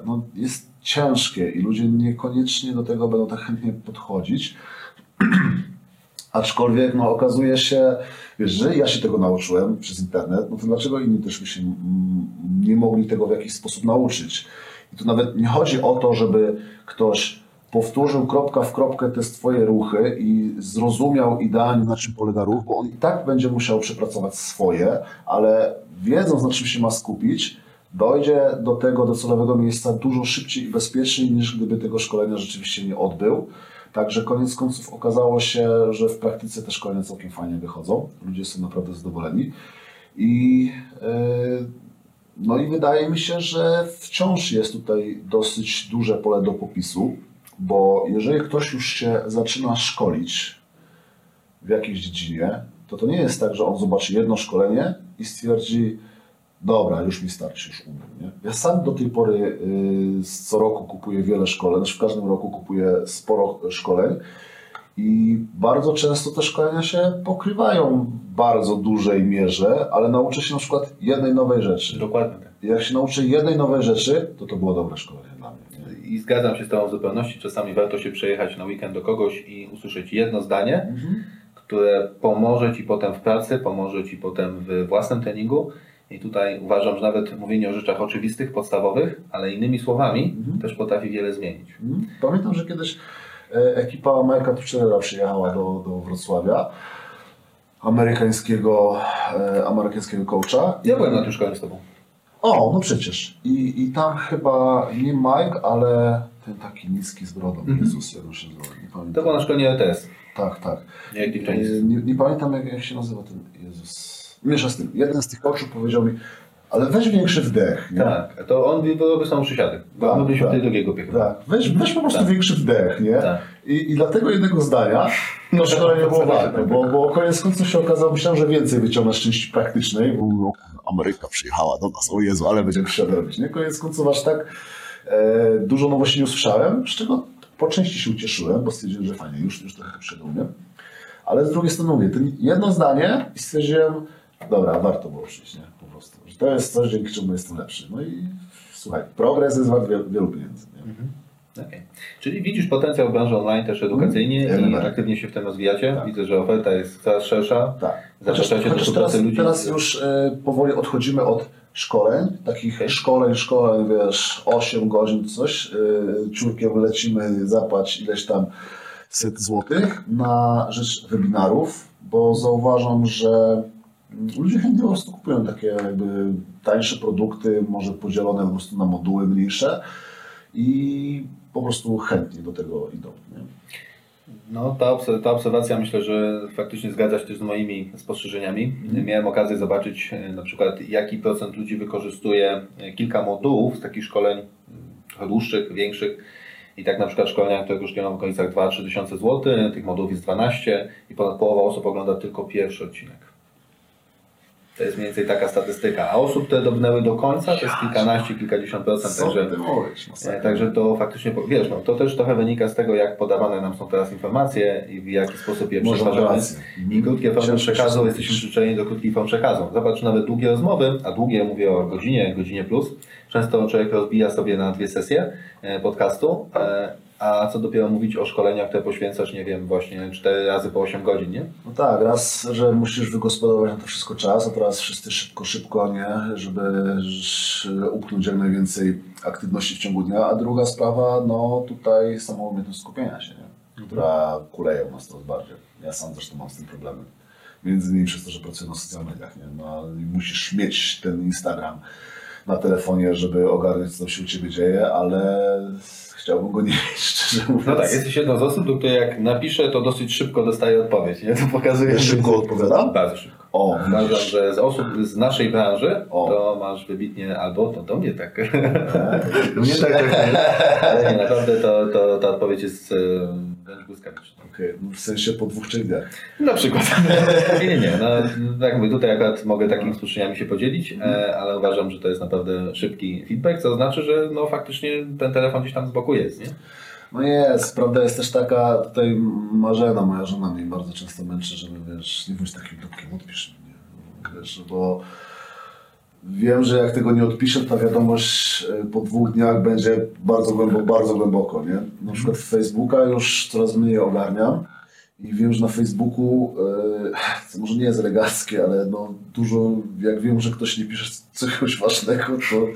no, jest ciężkie i ludzie niekoniecznie do tego będą tak chętnie podchodzić. Aczkolwiek no, okazuje się, że ja się tego nauczyłem przez internet, no to dlaczego inni też by się mm, nie mogli tego w jakiś sposób nauczyć? I tu nawet nie chodzi o to, żeby ktoś powtórzył kropka w kropkę te swoje ruchy i zrozumiał idealnie na czym polega ruch, bo on i tak będzie musiał przepracować swoje, ale wiedząc na czym się ma skupić, dojdzie do tego docelowego miejsca dużo szybciej i bezpieczniej niż gdyby tego szkolenia rzeczywiście nie odbył. Także koniec końców okazało się, że w praktyce te szkolenia całkiem fajnie wychodzą. Ludzie są naprawdę zadowoleni. I, yy, no i wydaje mi się, że wciąż jest tutaj dosyć duże pole do popisu, bo jeżeli ktoś już się zaczyna szkolić w jakiejś dziedzinie, to to nie jest tak, że on zobaczy jedno szkolenie i stwierdzi, dobra, już mi starczy, już umiem. Nie? Ja sam do tej pory yy, co roku kupuję wiele szkoleń, znaczy w każdym roku kupuję sporo szkoleń i bardzo często te szkolenia się pokrywają w bardzo dużej mierze, ale nauczę się na przykład jednej nowej rzeczy. Dokładnie tak. Jak się nauczę jednej nowej rzeczy, to to było dobre szkolenie? I zgadzam się z Tobą w zupełności. Czasami warto się przejechać na weekend do kogoś i usłyszeć jedno zdanie, które pomoże Ci potem w pracy, pomoże Ci potem w własnym treningu. I tutaj uważam, że nawet mówienie o rzeczach oczywistych, podstawowych, ale innymi słowami, też potrafi wiele zmienić. Mhm. Pamiętam, że kiedyś e, ekipa Majka Tuczelera przyjechała do, do Wrocławia, amerykańskiego, e, amerykańskiego coacha. Ja byłem na tym szkoleniu z Tobą. O, no przecież. I, I tam chyba nie Mike, ale ten taki niski z brodą. Jezus, jak on się nazywa, nie To pamiętam. było na szkoleniu LTS. Tak, tak. Deep E. Nie, nie pamiętam, jak, jak się nazywa ten Jezus. Miesza z tym. Jeden z tych coachów powiedział mi, ale weź większy wdech. Nie? Tak, to on byłoby są przysiady. Bo Tak, my byliśmy tak. drugiego piechu. Tak, weź, weź po prostu Tak. większy wdech, nie? Tak. I, I dlatego jednego zdania to szkolenie było warte, bo, bo koniec końców się okazało, myślałem, że więcej wyciągnę z części praktycznej, Ameryka przyjechała do nas, o Jezu, ale będziemy się robić, nie? Koniec końców aż tak e, dużo nowości nie usłyszałem, z czego po części się ucieszyłem, bo stwierdziłem, że fajnie, już, już trochę przyszedł, nie? Ale z drugiej strony mówię, to jedno zdanie i stwierdziłem, dobra, warto było przyjść, nie? Po prostu, że to jest coś, dzięki czemu jestem lepszy. No i słuchaj, progres jest wart wielu, wielu pieniędzy, nie? Okej. Czyli widzisz potencjał branży online też edukacyjnie Mhm. i Jak aktywnie się w tym rozwijacie. Tak. Widzę, że oferta jest coraz szersza. Tak. Zapraszacie do Chociaż współpracy teraz, ludzi. teraz już e, powoli odchodzimy od szkoleń, takich szkoleń, szkoleń, wiesz, 8 godzin coś, e, ciurkiem lecimy zapłać ileś tam set złotych na rzecz webinarów, bo zauważam, że ludzie chętnie po prostu kupują takie jakby tańsze produkty, może podzielone po prostu na moduły mniejsze i po prostu chętnie do tego idą. Nie? No, ta, obs- ta obserwacja myślę, że faktycznie zgadza się też z moimi spostrzeżeniami. Miałem okazję zobaczyć e, na przykład, jaki procent ludzi wykorzystuje e, kilka modułów z takich szkoleń dłuższych, większych. I tak na przykład szkolenia, które kosztują w okolicach 2-3 tysiące złotych, tych modułów jest 12 i ponad połowa osób ogląda tylko pierwszy odcinek. To jest mniej więcej taka statystyka. A osób, które dobrnęły do końca, to jest kilkanaście, kilkadziesiąt procent. Także mówisz? E. Także to faktycznie, wiesz, no, to też trochę wynika z tego, jak podawane nam są teraz informacje i w jaki sposób je przetwarzamy. I krótkie formy przekazu, jesteśmy przyzwyczajeni do krótkich form przekazu. Zobacz, nawet długie rozmowy, a długie mówię o godzinie, godzinie plus, często człowiek rozbija sobie na dwie sesje e, podcastu, e, a co dopiero mówić o szkoleniach, które poświęcasz, nie wiem, właśnie 4 razy po 8 godzin, nie? No tak, raz, że musisz wygospodarować na to wszystko czas, a teraz wszyscy szybko, szybko, nie, żeby upchnąć jak najwięcej aktywności w ciągu dnia, a druga sprawa, no tutaj sama umiejętność skupienia się, nie, która kuleje u nas coraz bardziej. Ja sam zresztą mam z tym problemy. Między innymi przez to, że pracuję na socjalnych mediach, nie, no i musisz mieć ten Instagram na telefonie, żeby ogarnąć, co się u Ciebie dzieje, ale chciałbym go nie mieć, szczerze mówiąc. No tak, jesteś jedną z osób, do której jak napiszę, to dosyć szybko dostaję odpowiedź, nie? To pokazuje, Ja szybko odpowiadam? Bardzo szybko. O, Uważam, że z osób z naszej branży O. to masz wybitnie, albo to do mnie tak. Mnie tak. Ale nie, naprawdę to, to, ta odpowiedź jest Okej, no w sensie po dwóch trzech dniach. Na przykład. Nie, nie, nie. No, mówię, tutaj akurat mogę takimi spostrzeżeniami się podzielić, e, ale uważam, że to jest naprawdę szybki feedback, co znaczy, że no faktycznie ten telefon gdzieś tam z boku jest, nie? No jest, prawda jest też taka, tutaj Marzena, moja żona mnie bardzo często męczy, żeby wiesz, nie bądź takim dupkiem, odpisz mnie, wiesz, bo wiem, że jak tego nie odpiszę, ta wiadomość e, po dwóch dniach będzie bardzo głęboko, bardzo głęboko, nie? Na przykład Facebooka już coraz mniej ogarniam i wiem, że na Facebooku, e, to może nie jest eleganckie, ale no dużo, jak wiem, że ktoś nie pisze czegoś ważnego, to,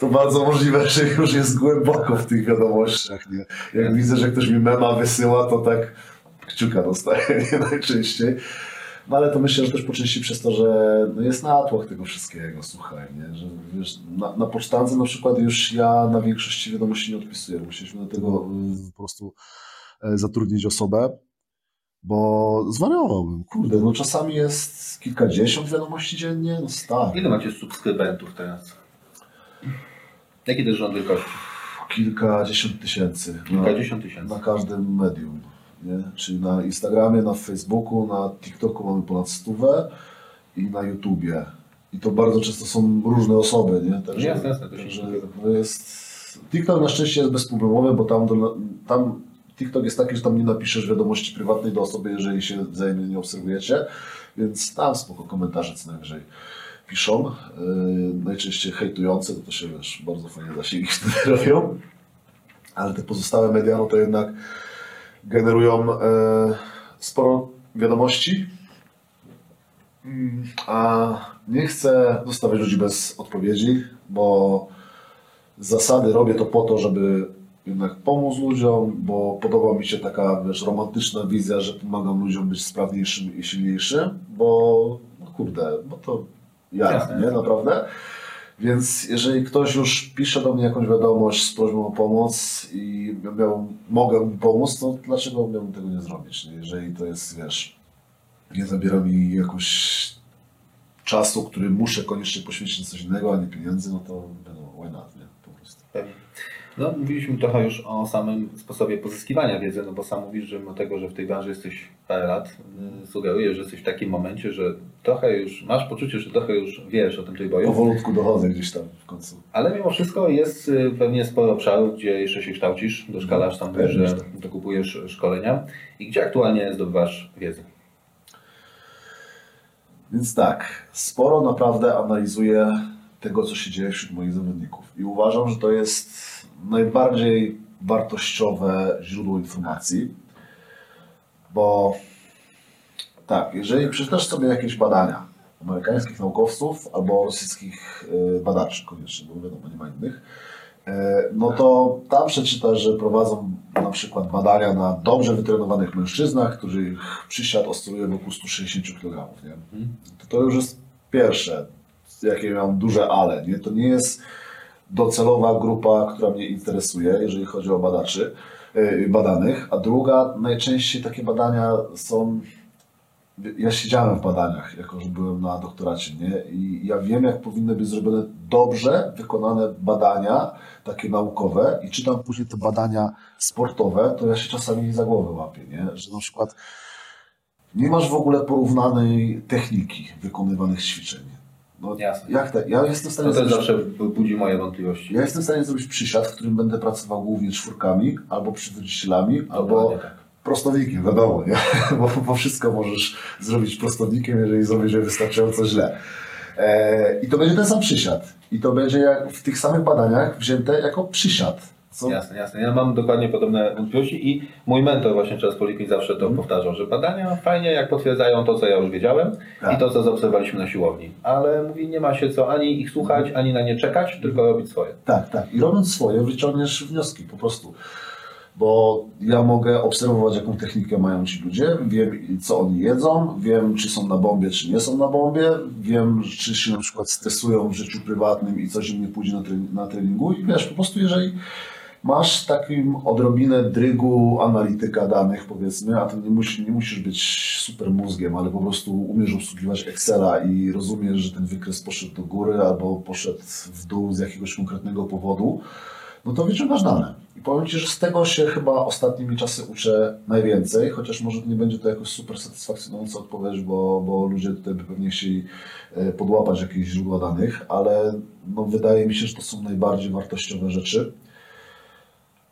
to bardzo możliwe, że już jest głęboko w tych wiadomościach, nie? Jak widzę, że ktoś mi mema wysyła, to tak kciuka dostaję nie? najczęściej. No ale to myślę, że też po części przez to, że no jest natłok tego wszystkiego, słuchaj, nie? Że wiesz, na, na pocztance na przykład już ja na większości wiadomości nie odpisuję. Musieliśmy do tego y, po prostu e, zatrudnić osobę, bo zwariowałbym. Kurde, no czasami jest kilkadziesiąt wiadomości dziennie, no stary. Ile macie subskrybentów teraz? Jaki też rząd wielkości? Kilkadziesiąt tysięcy. na- Kilkadziesiąt tysięcy. Na każdym medium. Nie? Czyli na Instagramie, na Facebooku, na TikToku mamy ponad stówę i na YouTubie. I to bardzo często są różne osoby, nie? Także, Jasne, jasne, to się jest... TikTok na szczęście jest bezproblemowy, bo tam, do, tam TikTok jest taki, że tam nie napiszesz wiadomości prywatnej do osoby, jeżeli się wzajemnie nie obserwujecie, więc tam spoko komentarze co najwyżej piszą. Yy, najczęściej hejtujące, to, to się wiesz, bardzo fajnie zasięgi wtedy robią. Ale te pozostałe media, no to jednak generują e, sporo wiadomości, a nie chcę zostawiać ludzi bez odpowiedzi, bo z zasady robię to po to, żeby jednak pomóc ludziom, bo podoba mi się taka, wiesz, romantyczna wizja, że pomagam ludziom być sprawniejszym i silniejszym, bo no kurde, bo to ja, nie, naprawdę. Więc jeżeli ktoś już pisze do mnie jakąś wiadomość z prośbą o pomoc i miał, mogę mu pomóc, to dlaczego miałbym tego nie zrobić? Jeżeli to jest, wiesz, nie zabiera mi jakoś czasu, który muszę koniecznie poświęcić na coś innego, a nie pieniędzy, no to wiadomo, why not, nie? Po prostu. No, mówiliśmy trochę już o samym sposobie pozyskiwania wiedzy, no bo sam mówisz, że mimo tego, że w tej branży jesteś parę lat, y, sugerujesz, że jesteś w takim momencie, że trochę już, masz poczucie, że trochę już wiesz o tym trójboju, Powolutku dochodzę gdzieś tam w końcu. ale mimo wszystko jest y, pewnie sporo obszarów, gdzie jeszcze się kształcisz, doszkalasz tam, Pewnie, że że tak. dokupujesz szkolenia i gdzie aktualnie zdobywasz wiedzę. Więc tak, sporo naprawdę analizuję tego, co się dzieje wśród moich zawodników. I uważam, że to jest najbardziej wartościowe źródło informacji, bo tak, jeżeli przeczytasz sobie jakieś badania amerykańskich naukowców albo rosyjskich y, badaczy koniecznie, bo wiadomo, nie ma innych, e, no to tam przeczytasz, że prowadzą na przykład badania na dobrze wytrenowanych mężczyznach, których przysiad oscyluje wokół 160 kg. Nie? To, to już jest pierwsze, jakie mam duże ale. Nie? To nie jest docelowa grupa, która mnie interesuje, jeżeli chodzi o badaczy, y, badanych, a druga, najczęściej takie badania są ja siedziałem w badaniach, jako że byłem na doktoracie, nie? I ja wiem, jak powinny być zrobione dobrze wykonane badania, takie naukowe, i czytam później te badania sportowe, to ja się czasami za głowę łapię, nie? Że na przykład nie masz w ogóle porównanej techniki wykonywanych ćwiczeń. No, Jasne. Jak te, ja jestem w stanie To też zrobić- zawsze budzi moje wątpliwości. ja jestem w stanie zrobić przysiad, w którym będę pracował głównie czwórkami, albo przywrócicielami, albo tak. prostownikiem, wiadomo, nie? Bo, bo wszystko możesz zrobić prostownikiem, jeżeli zrobisz je wystarczająco źle. E, I to będzie ten sam przysiad. I to będzie jak w tych samych badaniach wzięte jako przysiad. Co, Jasne, jasne. Ja mam dokładnie podobne wątpliwości i mój mentor właśnie Charles Poliquin zawsze to powtarzał, że badania fajnie jak potwierdzają to, co ja już wiedziałem Tak. i to, co zaobserwowaliśmy na siłowni. Ale mówi, nie ma się co ani ich słuchać, ani na nie czekać, tylko robić swoje. Tak, tak. I robiąc swoje, wyciągniesz wnioski po prostu. Bo ja mogę obserwować, jaką technikę mają ci ludzie, wiem, co oni jedzą, wiem, czy są na bombie, czy nie są na bombie, wiem, czy się na przykład stresują w życiu prywatnym i coś im nie pójdzie na treningu. I wiesz, po prostu jeżeli masz takim odrobinę drygu analityka danych, powiedzmy, a to nie, musi, nie musisz być super mózgiem, ale po prostu umiesz obsługiwać Excela i rozumiesz, że ten wykres poszedł do góry albo poszedł w dół z jakiegoś konkretnego powodu, no to wyciągasz dane. I powiem Ci, że z tego się chyba ostatnimi czasy uczę najwięcej, chociaż może nie będzie to jakoś super satysfakcjonująca odpowiedź, bo, bo ludzie tutaj by pewnie chcieli e, podłapać jakieś źródła danych, ale no wydaje mi się, że to są najbardziej wartościowe rzeczy.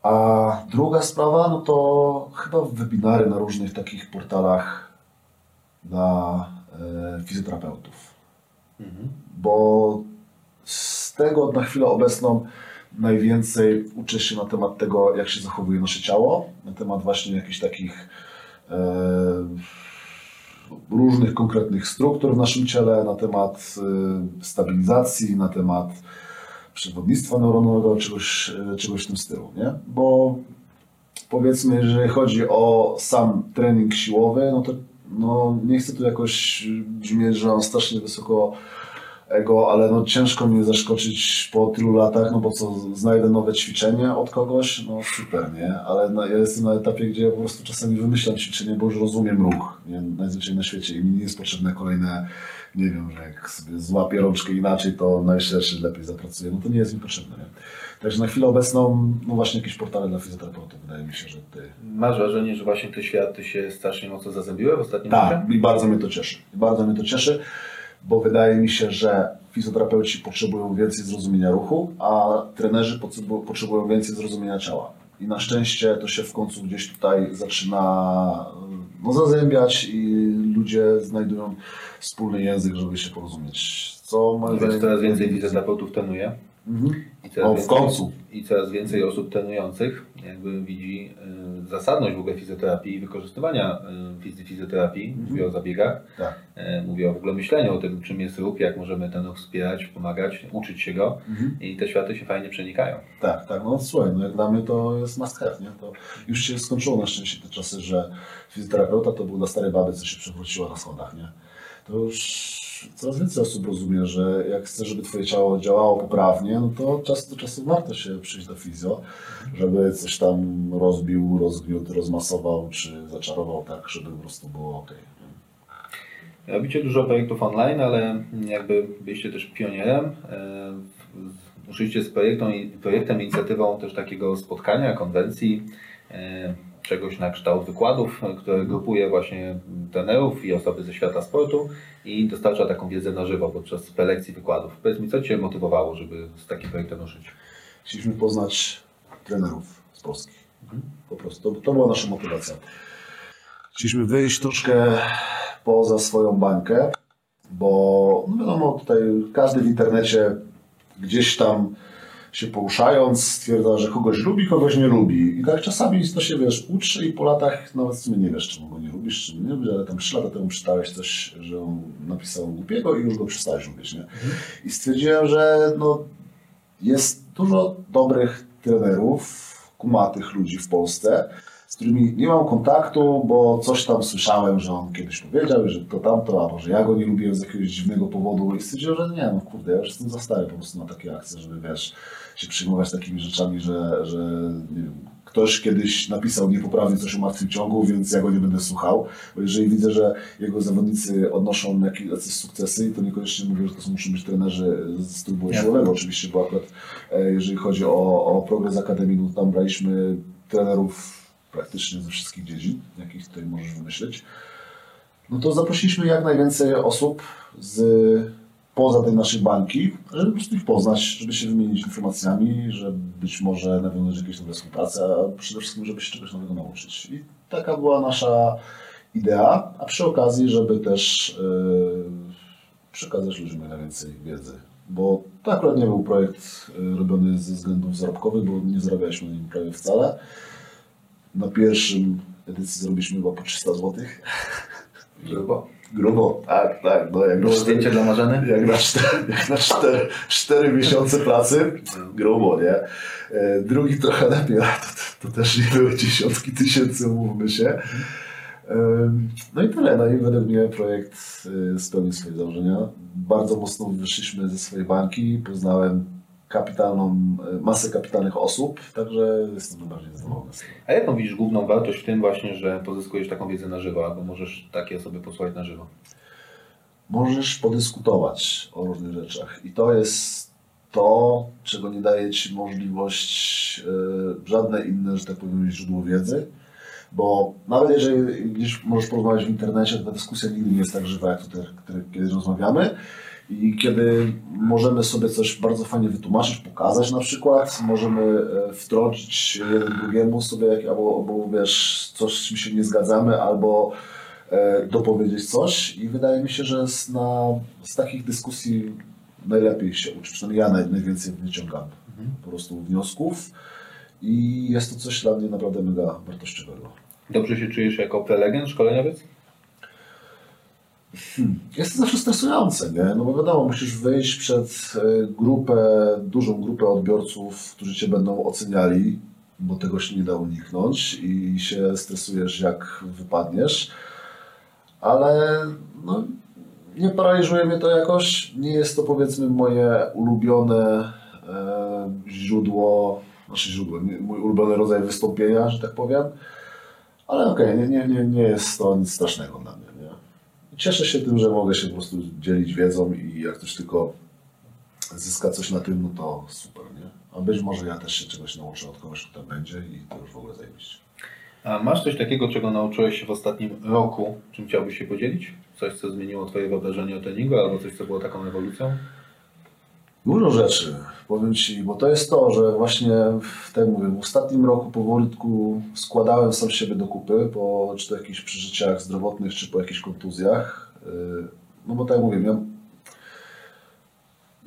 A druga sprawa, no to chyba webinary na różnych takich portalach dla e, fizjoterapeutów. Bo z tego na chwilę obecną najwięcej uczę się na temat tego, jak się zachowuje nasze ciało, na temat właśnie jakichś takich e, różnych konkretnych struktur w naszym ciele, na temat e, stabilizacji, na temat przewodnictwa neuronowego, czegoś, e, czegoś w tym stylu, nie? Bo powiedzmy, jeżeli chodzi o sam trening siłowy, no to no, nie chcę tu jakoś brzmieć, że mam strasznie wysoko ego, ale no ciężko mnie zaskoczyć po tylu latach, no bo co, znajdę nowe ćwiczenie od kogoś, no super, nie? Ale na, ja jestem na etapie, gdzie ja po prostu czasami wymyślam ćwiczenie, bo już rozumiem ruch, nie? najzwyczajniej na świecie i mi nie jest potrzebne kolejne, nie wiem, że jak sobie złapię rączkę inaczej, to najszerszy lepiej zapracuje, no to nie jest mi potrzebne, nie? Także na chwilę obecną, no właśnie jakieś portale dla fizjoterapeutów, wydaje mi się, że ty... Masz wrażenie, że właśnie te światy się strasznie mocno zazębiły w ostatnim czasie? Tak, i bardzo mnie to cieszy. Bardzo mnie to cieszy, bo wydaje mi się, że fizjoterapeuci potrzebują więcej zrozumienia ruchu, a trenerzy potrzebu- potrzebują więcej zrozumienia ciała. I na szczęście to się w końcu gdzieś tutaj zaczyna no, zazębiać i ludzie znajdują wspólny język, żeby się porozumieć. Co moim Więc zdaniem- coraz więcej fizjoterapeutów trenuje. Mhm. I coraz O, w więcej- końcu. I coraz więcej osób trenujących jakby widzi y, zasadność w ogóle fizjoterapii i wykorzystywania y, fizjoterapii. Mówię o zabiegach, Tak. y, mówię o w ogóle myśleniu o tym, czym jest ruch, jak możemy ten ruch wspierać, pomagać, uczyć się go. Mhm. I te światy się fajnie przenikają. Tak, tak, no słuchaj, no jak dla mnie to jest must have, nie? To już się skończyło na szczęście te czasy, że fizjoterapeuta to był dla starej baby, co się przewróciła na schodach, nie? To już coraz więcej osób rozumie, że jak chcesz, żeby twoje ciało działało poprawnie, no to czas do czasu warto się przyjść do fizjo, żeby coś tam rozbił, rozgniótł, rozmasował, czy zaczarował tak, żeby po prostu było ok. Robicie dużo projektów online, ale jakby byliście też pionierem. e, Ruszyliście z projektem, projektem, inicjatywą też takiego spotkania, konwencji, e, czegoś na kształt wykładów, e, które grupuje właśnie trenerów i osoby ze świata sportu i dostarcza taką wiedzę na żywo podczas prelekcji wykładów. Powiedz mi, co Cię motywowało, żeby z takim projektem ruszyć? Chcieliśmy poznać trenerów z Polski. Po prostu. To, to była nasza motywacja. Chcieliśmy wyjść troszkę poza swoją bańkę, bo no wiadomo, tutaj każdy w internecie gdzieś tam się poruszając stwierdza, że kogoś lubi, kogoś nie lubi. I tak czasami to się, wiesz, uczy i po latach nawet w sumie nie wiesz, czemu go nie lubisz, czemu nie lubisz, ale tam trzy lata temu czytałeś coś, że on napisał głupiego i już go przestałeś lubić, nie? I stwierdziłem, że no, jest dużo dobrych trenerów, kumatych ludzi w Polsce, którymi nie mam kontaktu, bo coś tam słyszałem, że on kiedyś powiedział, że to tamto, a może ja go nie lubię z jakiegoś dziwnego powodu. I stwierdziłem, że nie, no kurde, ja już jestem za stary po prostu na takie akcje, żeby wiesz, się przyjmować takimi rzeczami, że, że nie wiem, ktoś kiedyś napisał niepoprawnie coś o martwym ciągu, więc ja go nie będę słuchał. Bo jeżeli widzę, że jego zawodnicy odnoszą jakieś sukcesy, to niekoniecznie mówię, że to są, muszą być trenerzy z trybu siłowego oczywiście, bo akurat e, jeżeli chodzi o, o progres Akademii, no tam braliśmy trenerów praktycznie ze wszystkich dziedzin, jakich tutaj możesz wymyślić. No to zaprosiliśmy jak najwięcej osób z poza tej naszej bańki, żeby po prostu ich poznać, żeby się wymienić informacjami, żeby być może nawiązać jakieś nowe współpracę, a przede wszystkim, żeby się czegoś nowego nauczyć. I taka była nasza idea, a przy okazji, żeby też yy, przekazać ludziom jak najwięcej wiedzy. Bo to akurat nie był projekt yy, robiony ze względów zarobkowych, bo nie zarabialiśmy na nim prawie wcale. Na pierwszym edycji zrobiliśmy chyba po 300 zł. Grubo. Grubo, tak, tak. No, jak Było na zdjęcie dla Marzeny? jak na, cztery, jak na cztery, cztery miesiące pracy, grubo, nie? E, Drugi trochę lepiej, ale to, to też nie były dziesiątki tysięcy, umówmy się. E, No i tyle. No i według mnie projekt e, spełnił swoje założenia. Bardzo mocno wyszliśmy ze swojej banki. Poznałem kapitalną, e, masę kapitalnych osób, także jestem najbardziej zadowolony. A jaką widzisz główną wartość w tym właśnie, że pozyskujesz taką wiedzę na żywo, albo możesz takie osoby posłuchać na żywo? możesz podyskutować o różnych rzeczach. I to jest to, czego nie daje Ci możliwość e, żadne inne, że tak powiem, źródło wiedzy. Bo nawet jeżeli gdzieś możesz porozmawiać w internecie, to ta dyskusja nigdy nie jest tak żywa, jak tutaj, kiedy rozmawiamy. I kiedy możemy sobie coś bardzo fajnie wytłumaczyć, pokazać na przykład, możemy e, wtrącić jeden drugiemu sobie, albo, albo wiesz, coś z czym się nie zgadzamy, albo e, dopowiedzieć coś i wydaje mi się, że z, na, z takich dyskusji najlepiej się uczy, przynajmniej ja naj, najwięcej wyciągam po prostu wniosków i jest to coś dla mnie naprawdę mega wartościowego. Dobrze się czujesz jako prelegent, szkoleniowiec? Jest to zawsze stresujące, nie? No bo wiadomo, musisz wyjść przed e, grupę, dużą grupę odbiorców, którzy cię będą oceniali, bo tego się nie da uniknąć i się stresujesz, jak wypadniesz. Ale no, nie paraliżuje mnie to jakoś. Nie jest to powiedzmy moje ulubione e, źródło, znaczy źródło, nie, mój ulubiony rodzaj wystąpienia, że tak powiem. Ale okej, nie, nie, nie, nie jest to nic strasznego dla mnie. Cieszę się tym, że mogę się po prostu dzielić wiedzą i jak ktoś tylko zyska coś na tym, no to super, nie? A być może ja też się czegoś nauczę od kogoś, kto będzie i to już w ogóle zajebiście. A masz coś takiego, czego nauczyłeś się w ostatnim roku, czym chciałbyś się podzielić? Coś, co zmieniło Twoje wyobrażenie o treningu, albo coś, co było taką ewolucją? Dużo rzeczy, powiem Ci, bo to jest to, że właśnie, w- tak mówię, w ostatnim roku powolutku składałem sam siebie do kupy, po czy to jakichś przeżyciach zdrowotnych, czy po jakichś kontuzjach. Yy, No bo tak jak mówię, miałem...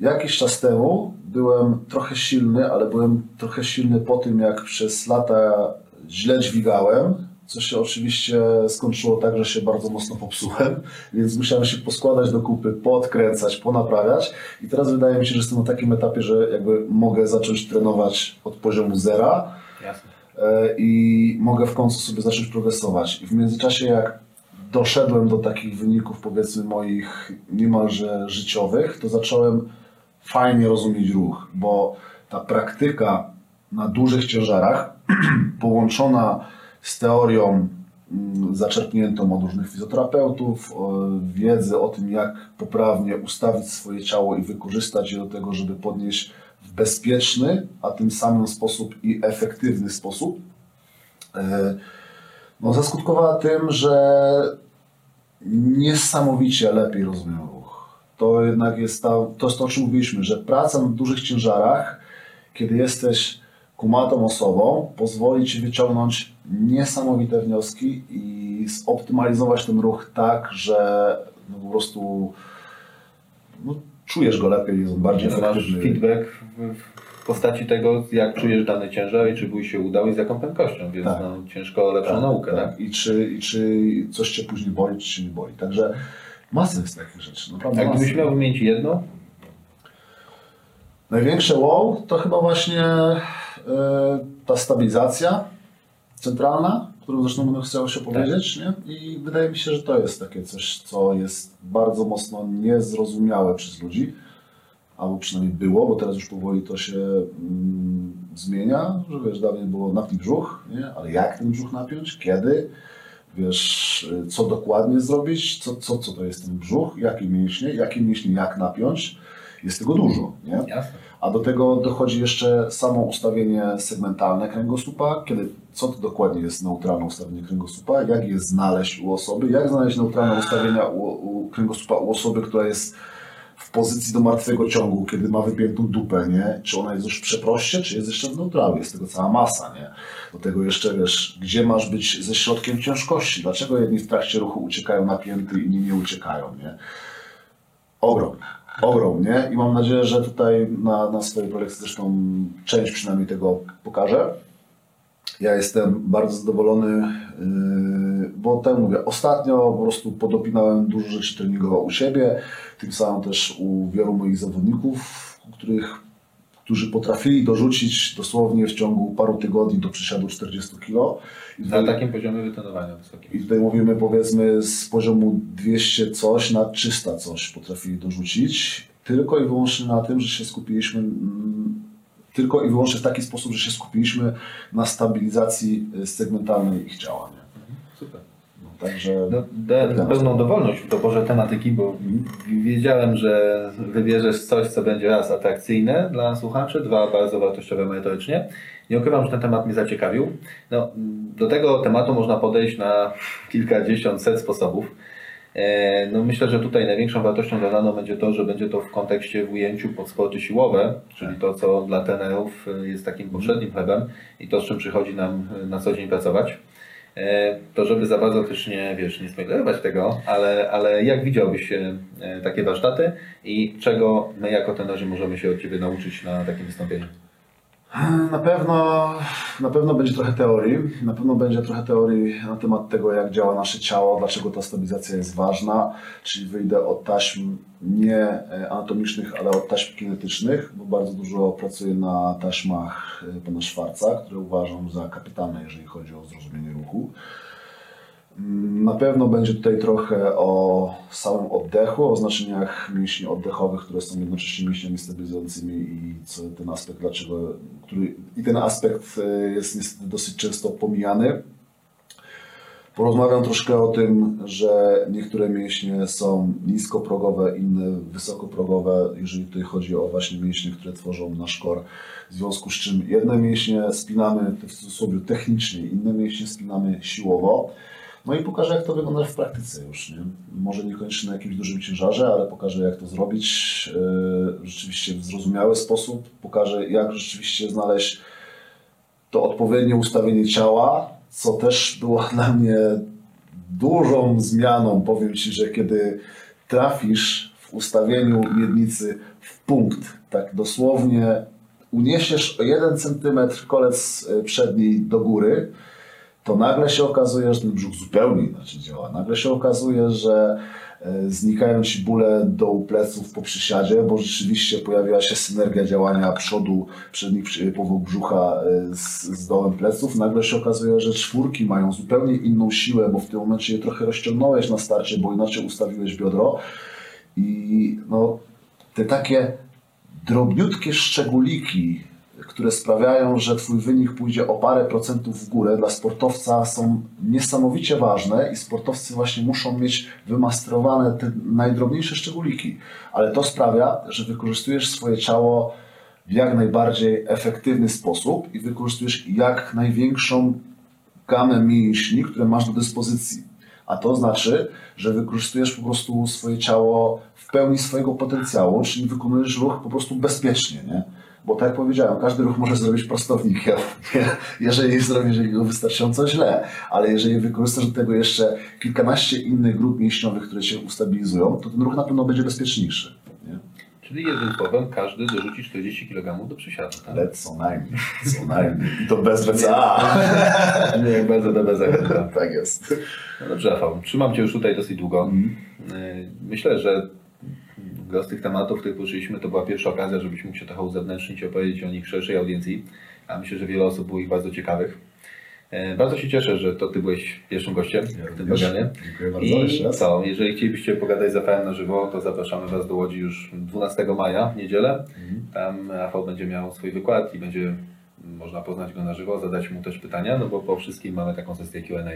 jakiś czas temu byłem trochę silny, ale byłem trochę silny po tym, jak przez lata źle dźwigałem, co się oczywiście skończyło tak, że się bardzo mocno popsułem, więc musiałem się poskładać do kupy, podkręcać, ponaprawiać i teraz wydaje mi się, że jestem na takim etapie, że jakby mogę zacząć trenować od poziomu zera Jasne. e, i mogę w końcu sobie zacząć progresować. I w międzyczasie jak doszedłem do takich wyników powiedzmy moich niemalże życiowych, to zacząłem fajnie rozumieć ruch, bo ta praktyka na dużych ciężarach połączona z teorią mm, zaczerpniętą od różnych fizjoterapeutów, o, wiedzy o tym, jak poprawnie ustawić swoje ciało i wykorzystać je do tego, żeby podnieść w bezpieczny, a tym samym sposób i efektywny sposób, e, no, zaskutkowała tym, że niesamowicie lepiej rozumiem ruch. To jednak jest ta, to, o czym mówiliśmy, że praca na dużych ciężarach, kiedy jesteś kumatą osobą, pozwoli Ci wyciągnąć niesamowite wnioski i zoptymalizować ten ruch tak, że no, po prostu no, czujesz go lepiej, jest on bardziej Masz efektywny. feedback w, w postaci tego, jak czujesz dany ciężar i czy bój się udał i z jaką prędkością, więc Tak. no, ciężko o lepszą naukę, tak? I, czy, I czy coś Cię później boli, czy Cię nie boli. Także masa jest takich rzeczy, naprawdę gdybyś miał wymienić jedno, Największe wow to chyba właśnie e, ta stabilizacja centralna, którą zresztą będę chciał się powiedzieć. Nie? I wydaje mi się, że to jest takie coś, co jest bardzo mocno niezrozumiałe przez ludzi, albo przynajmniej było, bo teraz już powoli to się mm, zmienia, że wiesz, dawniej było napnij brzuch, nie? ale jak ten brzuch napiąć, kiedy, wiesz, co dokładnie zrobić, co, co, co to jest ten brzuch, jakie mięśnie, jakie mięśnie jak napiąć, jest tego dużo, nie? Jasne. A do tego dochodzi jeszcze samo ustawienie segmentalne kręgosłupa, kiedy co to dokładnie jest neutralne ustawienie kręgosłupa, jak je znaleźć u osoby, jak znaleźć neutralne ustawienia u, u kręgosłupa u osoby, która jest w pozycji do martwego ciągu, kiedy ma wypiętą dupę, nie? Czy ona jest już w przeproście, czy jest jeszcze w neutralu, jest tego cała masa, nie? Do tego jeszcze wiesz, gdzie masz być ze środkiem ciężkości, dlaczego jedni w trakcie ruchu uciekają napięty, inni nie uciekają, nie? Ogrom. Ogrom, nie? I mam nadzieję, że tutaj na, na swojej prelekcji zresztą część przynajmniej tego pokażę. Ja jestem bardzo zadowolony, yy, bo tak mówię, ostatnio po prostu podopinałem dużo rzeczy treningowo u siebie, tym samym też u wielu moich zawodników, których, którzy potrafili dorzucić dosłownie w ciągu paru tygodni do przysiadu 40 kg. I Na takim poziomie wytrenowania wysokim. i tutaj mówimy powiedzmy z poziomu 200 coś na 300 coś potrafili dorzucić. Tylko i wyłącznie na tym, że się skupiliśmy, mm, tylko i wyłącznie w taki sposób, że się skupiliśmy na stabilizacji y, segmentalnej ich ciała. Także No, dałem pełną dowolność w doborze tematyki, bo wiedziałem, że wybierzesz coś, co będzie raz atrakcyjne dla słuchaczy, dwa bardzo wartościowe merytorycznie. Nie ukrywam, że ten temat mnie zaciekawił. No, do tego tematu można podejść na kilkadziesiąt, set sposobów. E, No myślę, że tutaj największą wartością dodaną będzie to, że będzie to w kontekście w ujęciu pod sporty siłowe, czyli to, co dla trenerów e, jest takim poprzednim chlebem i to, z czym przychodzi nam na co dzień pracować. E, To żeby za bardzo też nie, wiesz, nie spoilerować tego, ale, ale jak widziałbyś e, e, takie warsztaty i czego my jako trenerzy możemy się od Ciebie nauczyć na takim wystąpieniu? Na pewno, na pewno będzie trochę teorii. Na pewno będzie trochę teorii na temat tego, jak działa nasze ciało, dlaczego ta stabilizacja jest ważna. Czyli wyjdę od taśm nie e, anatomicznych, ale od taśm kinetycznych, bo bardzo dużo pracuję na taśmach e, pana Szwarca, które uważam za kapitalne, jeżeli chodzi o zrozumienie ruchu. Na pewno będzie tutaj trochę o samym oddechu, o znaczeniach mięśni oddechowych, które są jednocześnie mięśniami stabilizującymi i co ten aspekt, dlaczego, który, i ten aspekt e, jest niestety dosyć często pomijany. Porozmawiam troszkę o tym, że niektóre mięśnie są niskoprogowe, inne wysokoprogowe, jeżeli tutaj chodzi o właśnie mięśnie, które tworzą nasz kor. W związku z czym jedne mięśnie spinamy w cudzysłowie technicznie, inne mięśnie spinamy siłowo. No i pokażę, jak to wygląda w praktyce już. Nie? Może niekoniecznie na jakimś dużym ciężarze, ale pokażę, jak to zrobić yy, rzeczywiście w zrozumiały sposób. Pokażę, jak rzeczywiście znaleźć to odpowiednie ustawienie ciała, co też było dla mnie dużą zmianą. Powiem Ci, że kiedy trafisz w ustawieniu miednicy w punkt, tak dosłownie uniesiesz o 1 cm kolec y, przedni do góry, to nagle się okazuje, że ten brzuch zupełnie inaczej działa. Nagle się okazuje, że e, znikają ci bóle dołu pleców po przysiadzie, bo rzeczywiście pojawiła się synergia działania przodu, przednich powłok brzucha e, z, z dołem pleców. Nagle się okazuje, że czwórki mają zupełnie inną siłę, bo w tym momencie je trochę rozciągnąłeś na starcie, bo inaczej ustawiłeś biodro. I no, te takie drobniutkie szczególiki, które sprawiają, że Twój wynik pójdzie o parę procentów w górę, dla sportowca są niesamowicie ważne i sportowcy właśnie muszą mieć wymasterowane te najdrobniejsze szczególiki. Ale to sprawia, że wykorzystujesz swoje ciało w jak najbardziej efektywny sposób i wykorzystujesz jak największą gamę mięśni, które masz do dyspozycji. A to znaczy, że wykorzystujesz po prostu swoje ciało w pełni swojego potencjału, czyli wykonujesz ruch po prostu bezpiecznie, nie? Bo tak jak powiedziałem, każdy ruch może zrobić prostownik, nie? jeżeli zrobisz go wystarczająco źle, ale jeżeli wykorzystasz do tego jeszcze kilkanaście innych grup mięśniowych, które cię ustabilizują, to ten ruch na pewno będzie bezpieczniejszy. Nie? Czyli jednym słowem każdy dorzuci 40 kg do przysiadu. Tak? Ale co najmniej, co najmniej. I to bez WCA. Nie, bardzo dobra zachęta. tak jest. No dobrze, Rafał, trzymam Cię już tutaj dosyć długo. Yy, Myślę, że z tych tematów, których poruszyliśmy, to była pierwsza okazja, żebyś mógł się trochę uzewnętrznić i opowiedzieć o nich szerszej audiencji. A myślę, że wiele osób było ich bardzo ciekawych. E, Bardzo się cieszę, że to Ty byłeś pierwszym gościem w tym programie. Dziękuję bardzo jeszcze I raz. co, jeżeli chcielibyście pogadać z Rafałem na żywo, to zapraszamy Was do Łodzi już 12 maja, w niedzielę. Mhm. Tam Rafał będzie miał swój wykład i będzie można poznać go na żywo, zadać mu też pytania, no bo po wszystkim mamy taką sesję Q&A.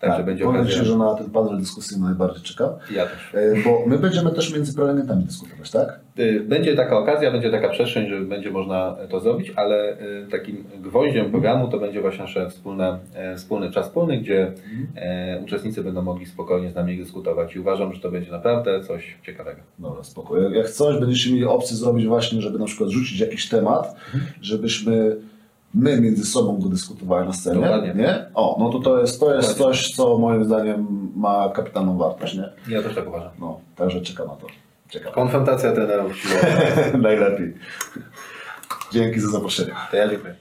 Także Tak, będzie powiem okazja. Ci, że na ten panel dyskusyjny najbardziej czekam. Ja też. E, Bo my będziemy też między prelegentami dyskutować, tak? Y, Będzie taka okazja, będzie taka przestrzeń, że będzie można to zrobić, ale y, takim gwoździem programu to będzie właśnie nasz wspólne, e, wspólny czas wspólny, gdzie e, uczestnicy będą mogli spokojnie z nami dyskutować i uważam, że to będzie naprawdę coś ciekawego. Dobra, spoko. Jak- Jak coś będziecie mieli opcję zrobić właśnie, żeby na przykład rzucić jakiś temat, żebyśmy my między sobą go dyskutowali na scenie, Dokładnie. nie? O, no to to jest, to jest Dokładnie. coś, co moim zdaniem ma kapitalną wartość, nie? Ja też tak uważam. No, także czekam na to. Czekam. Konfrontacja trenerów siłowych. Najlepiej. Dzięki za zaproszenie. To ja dziękuję.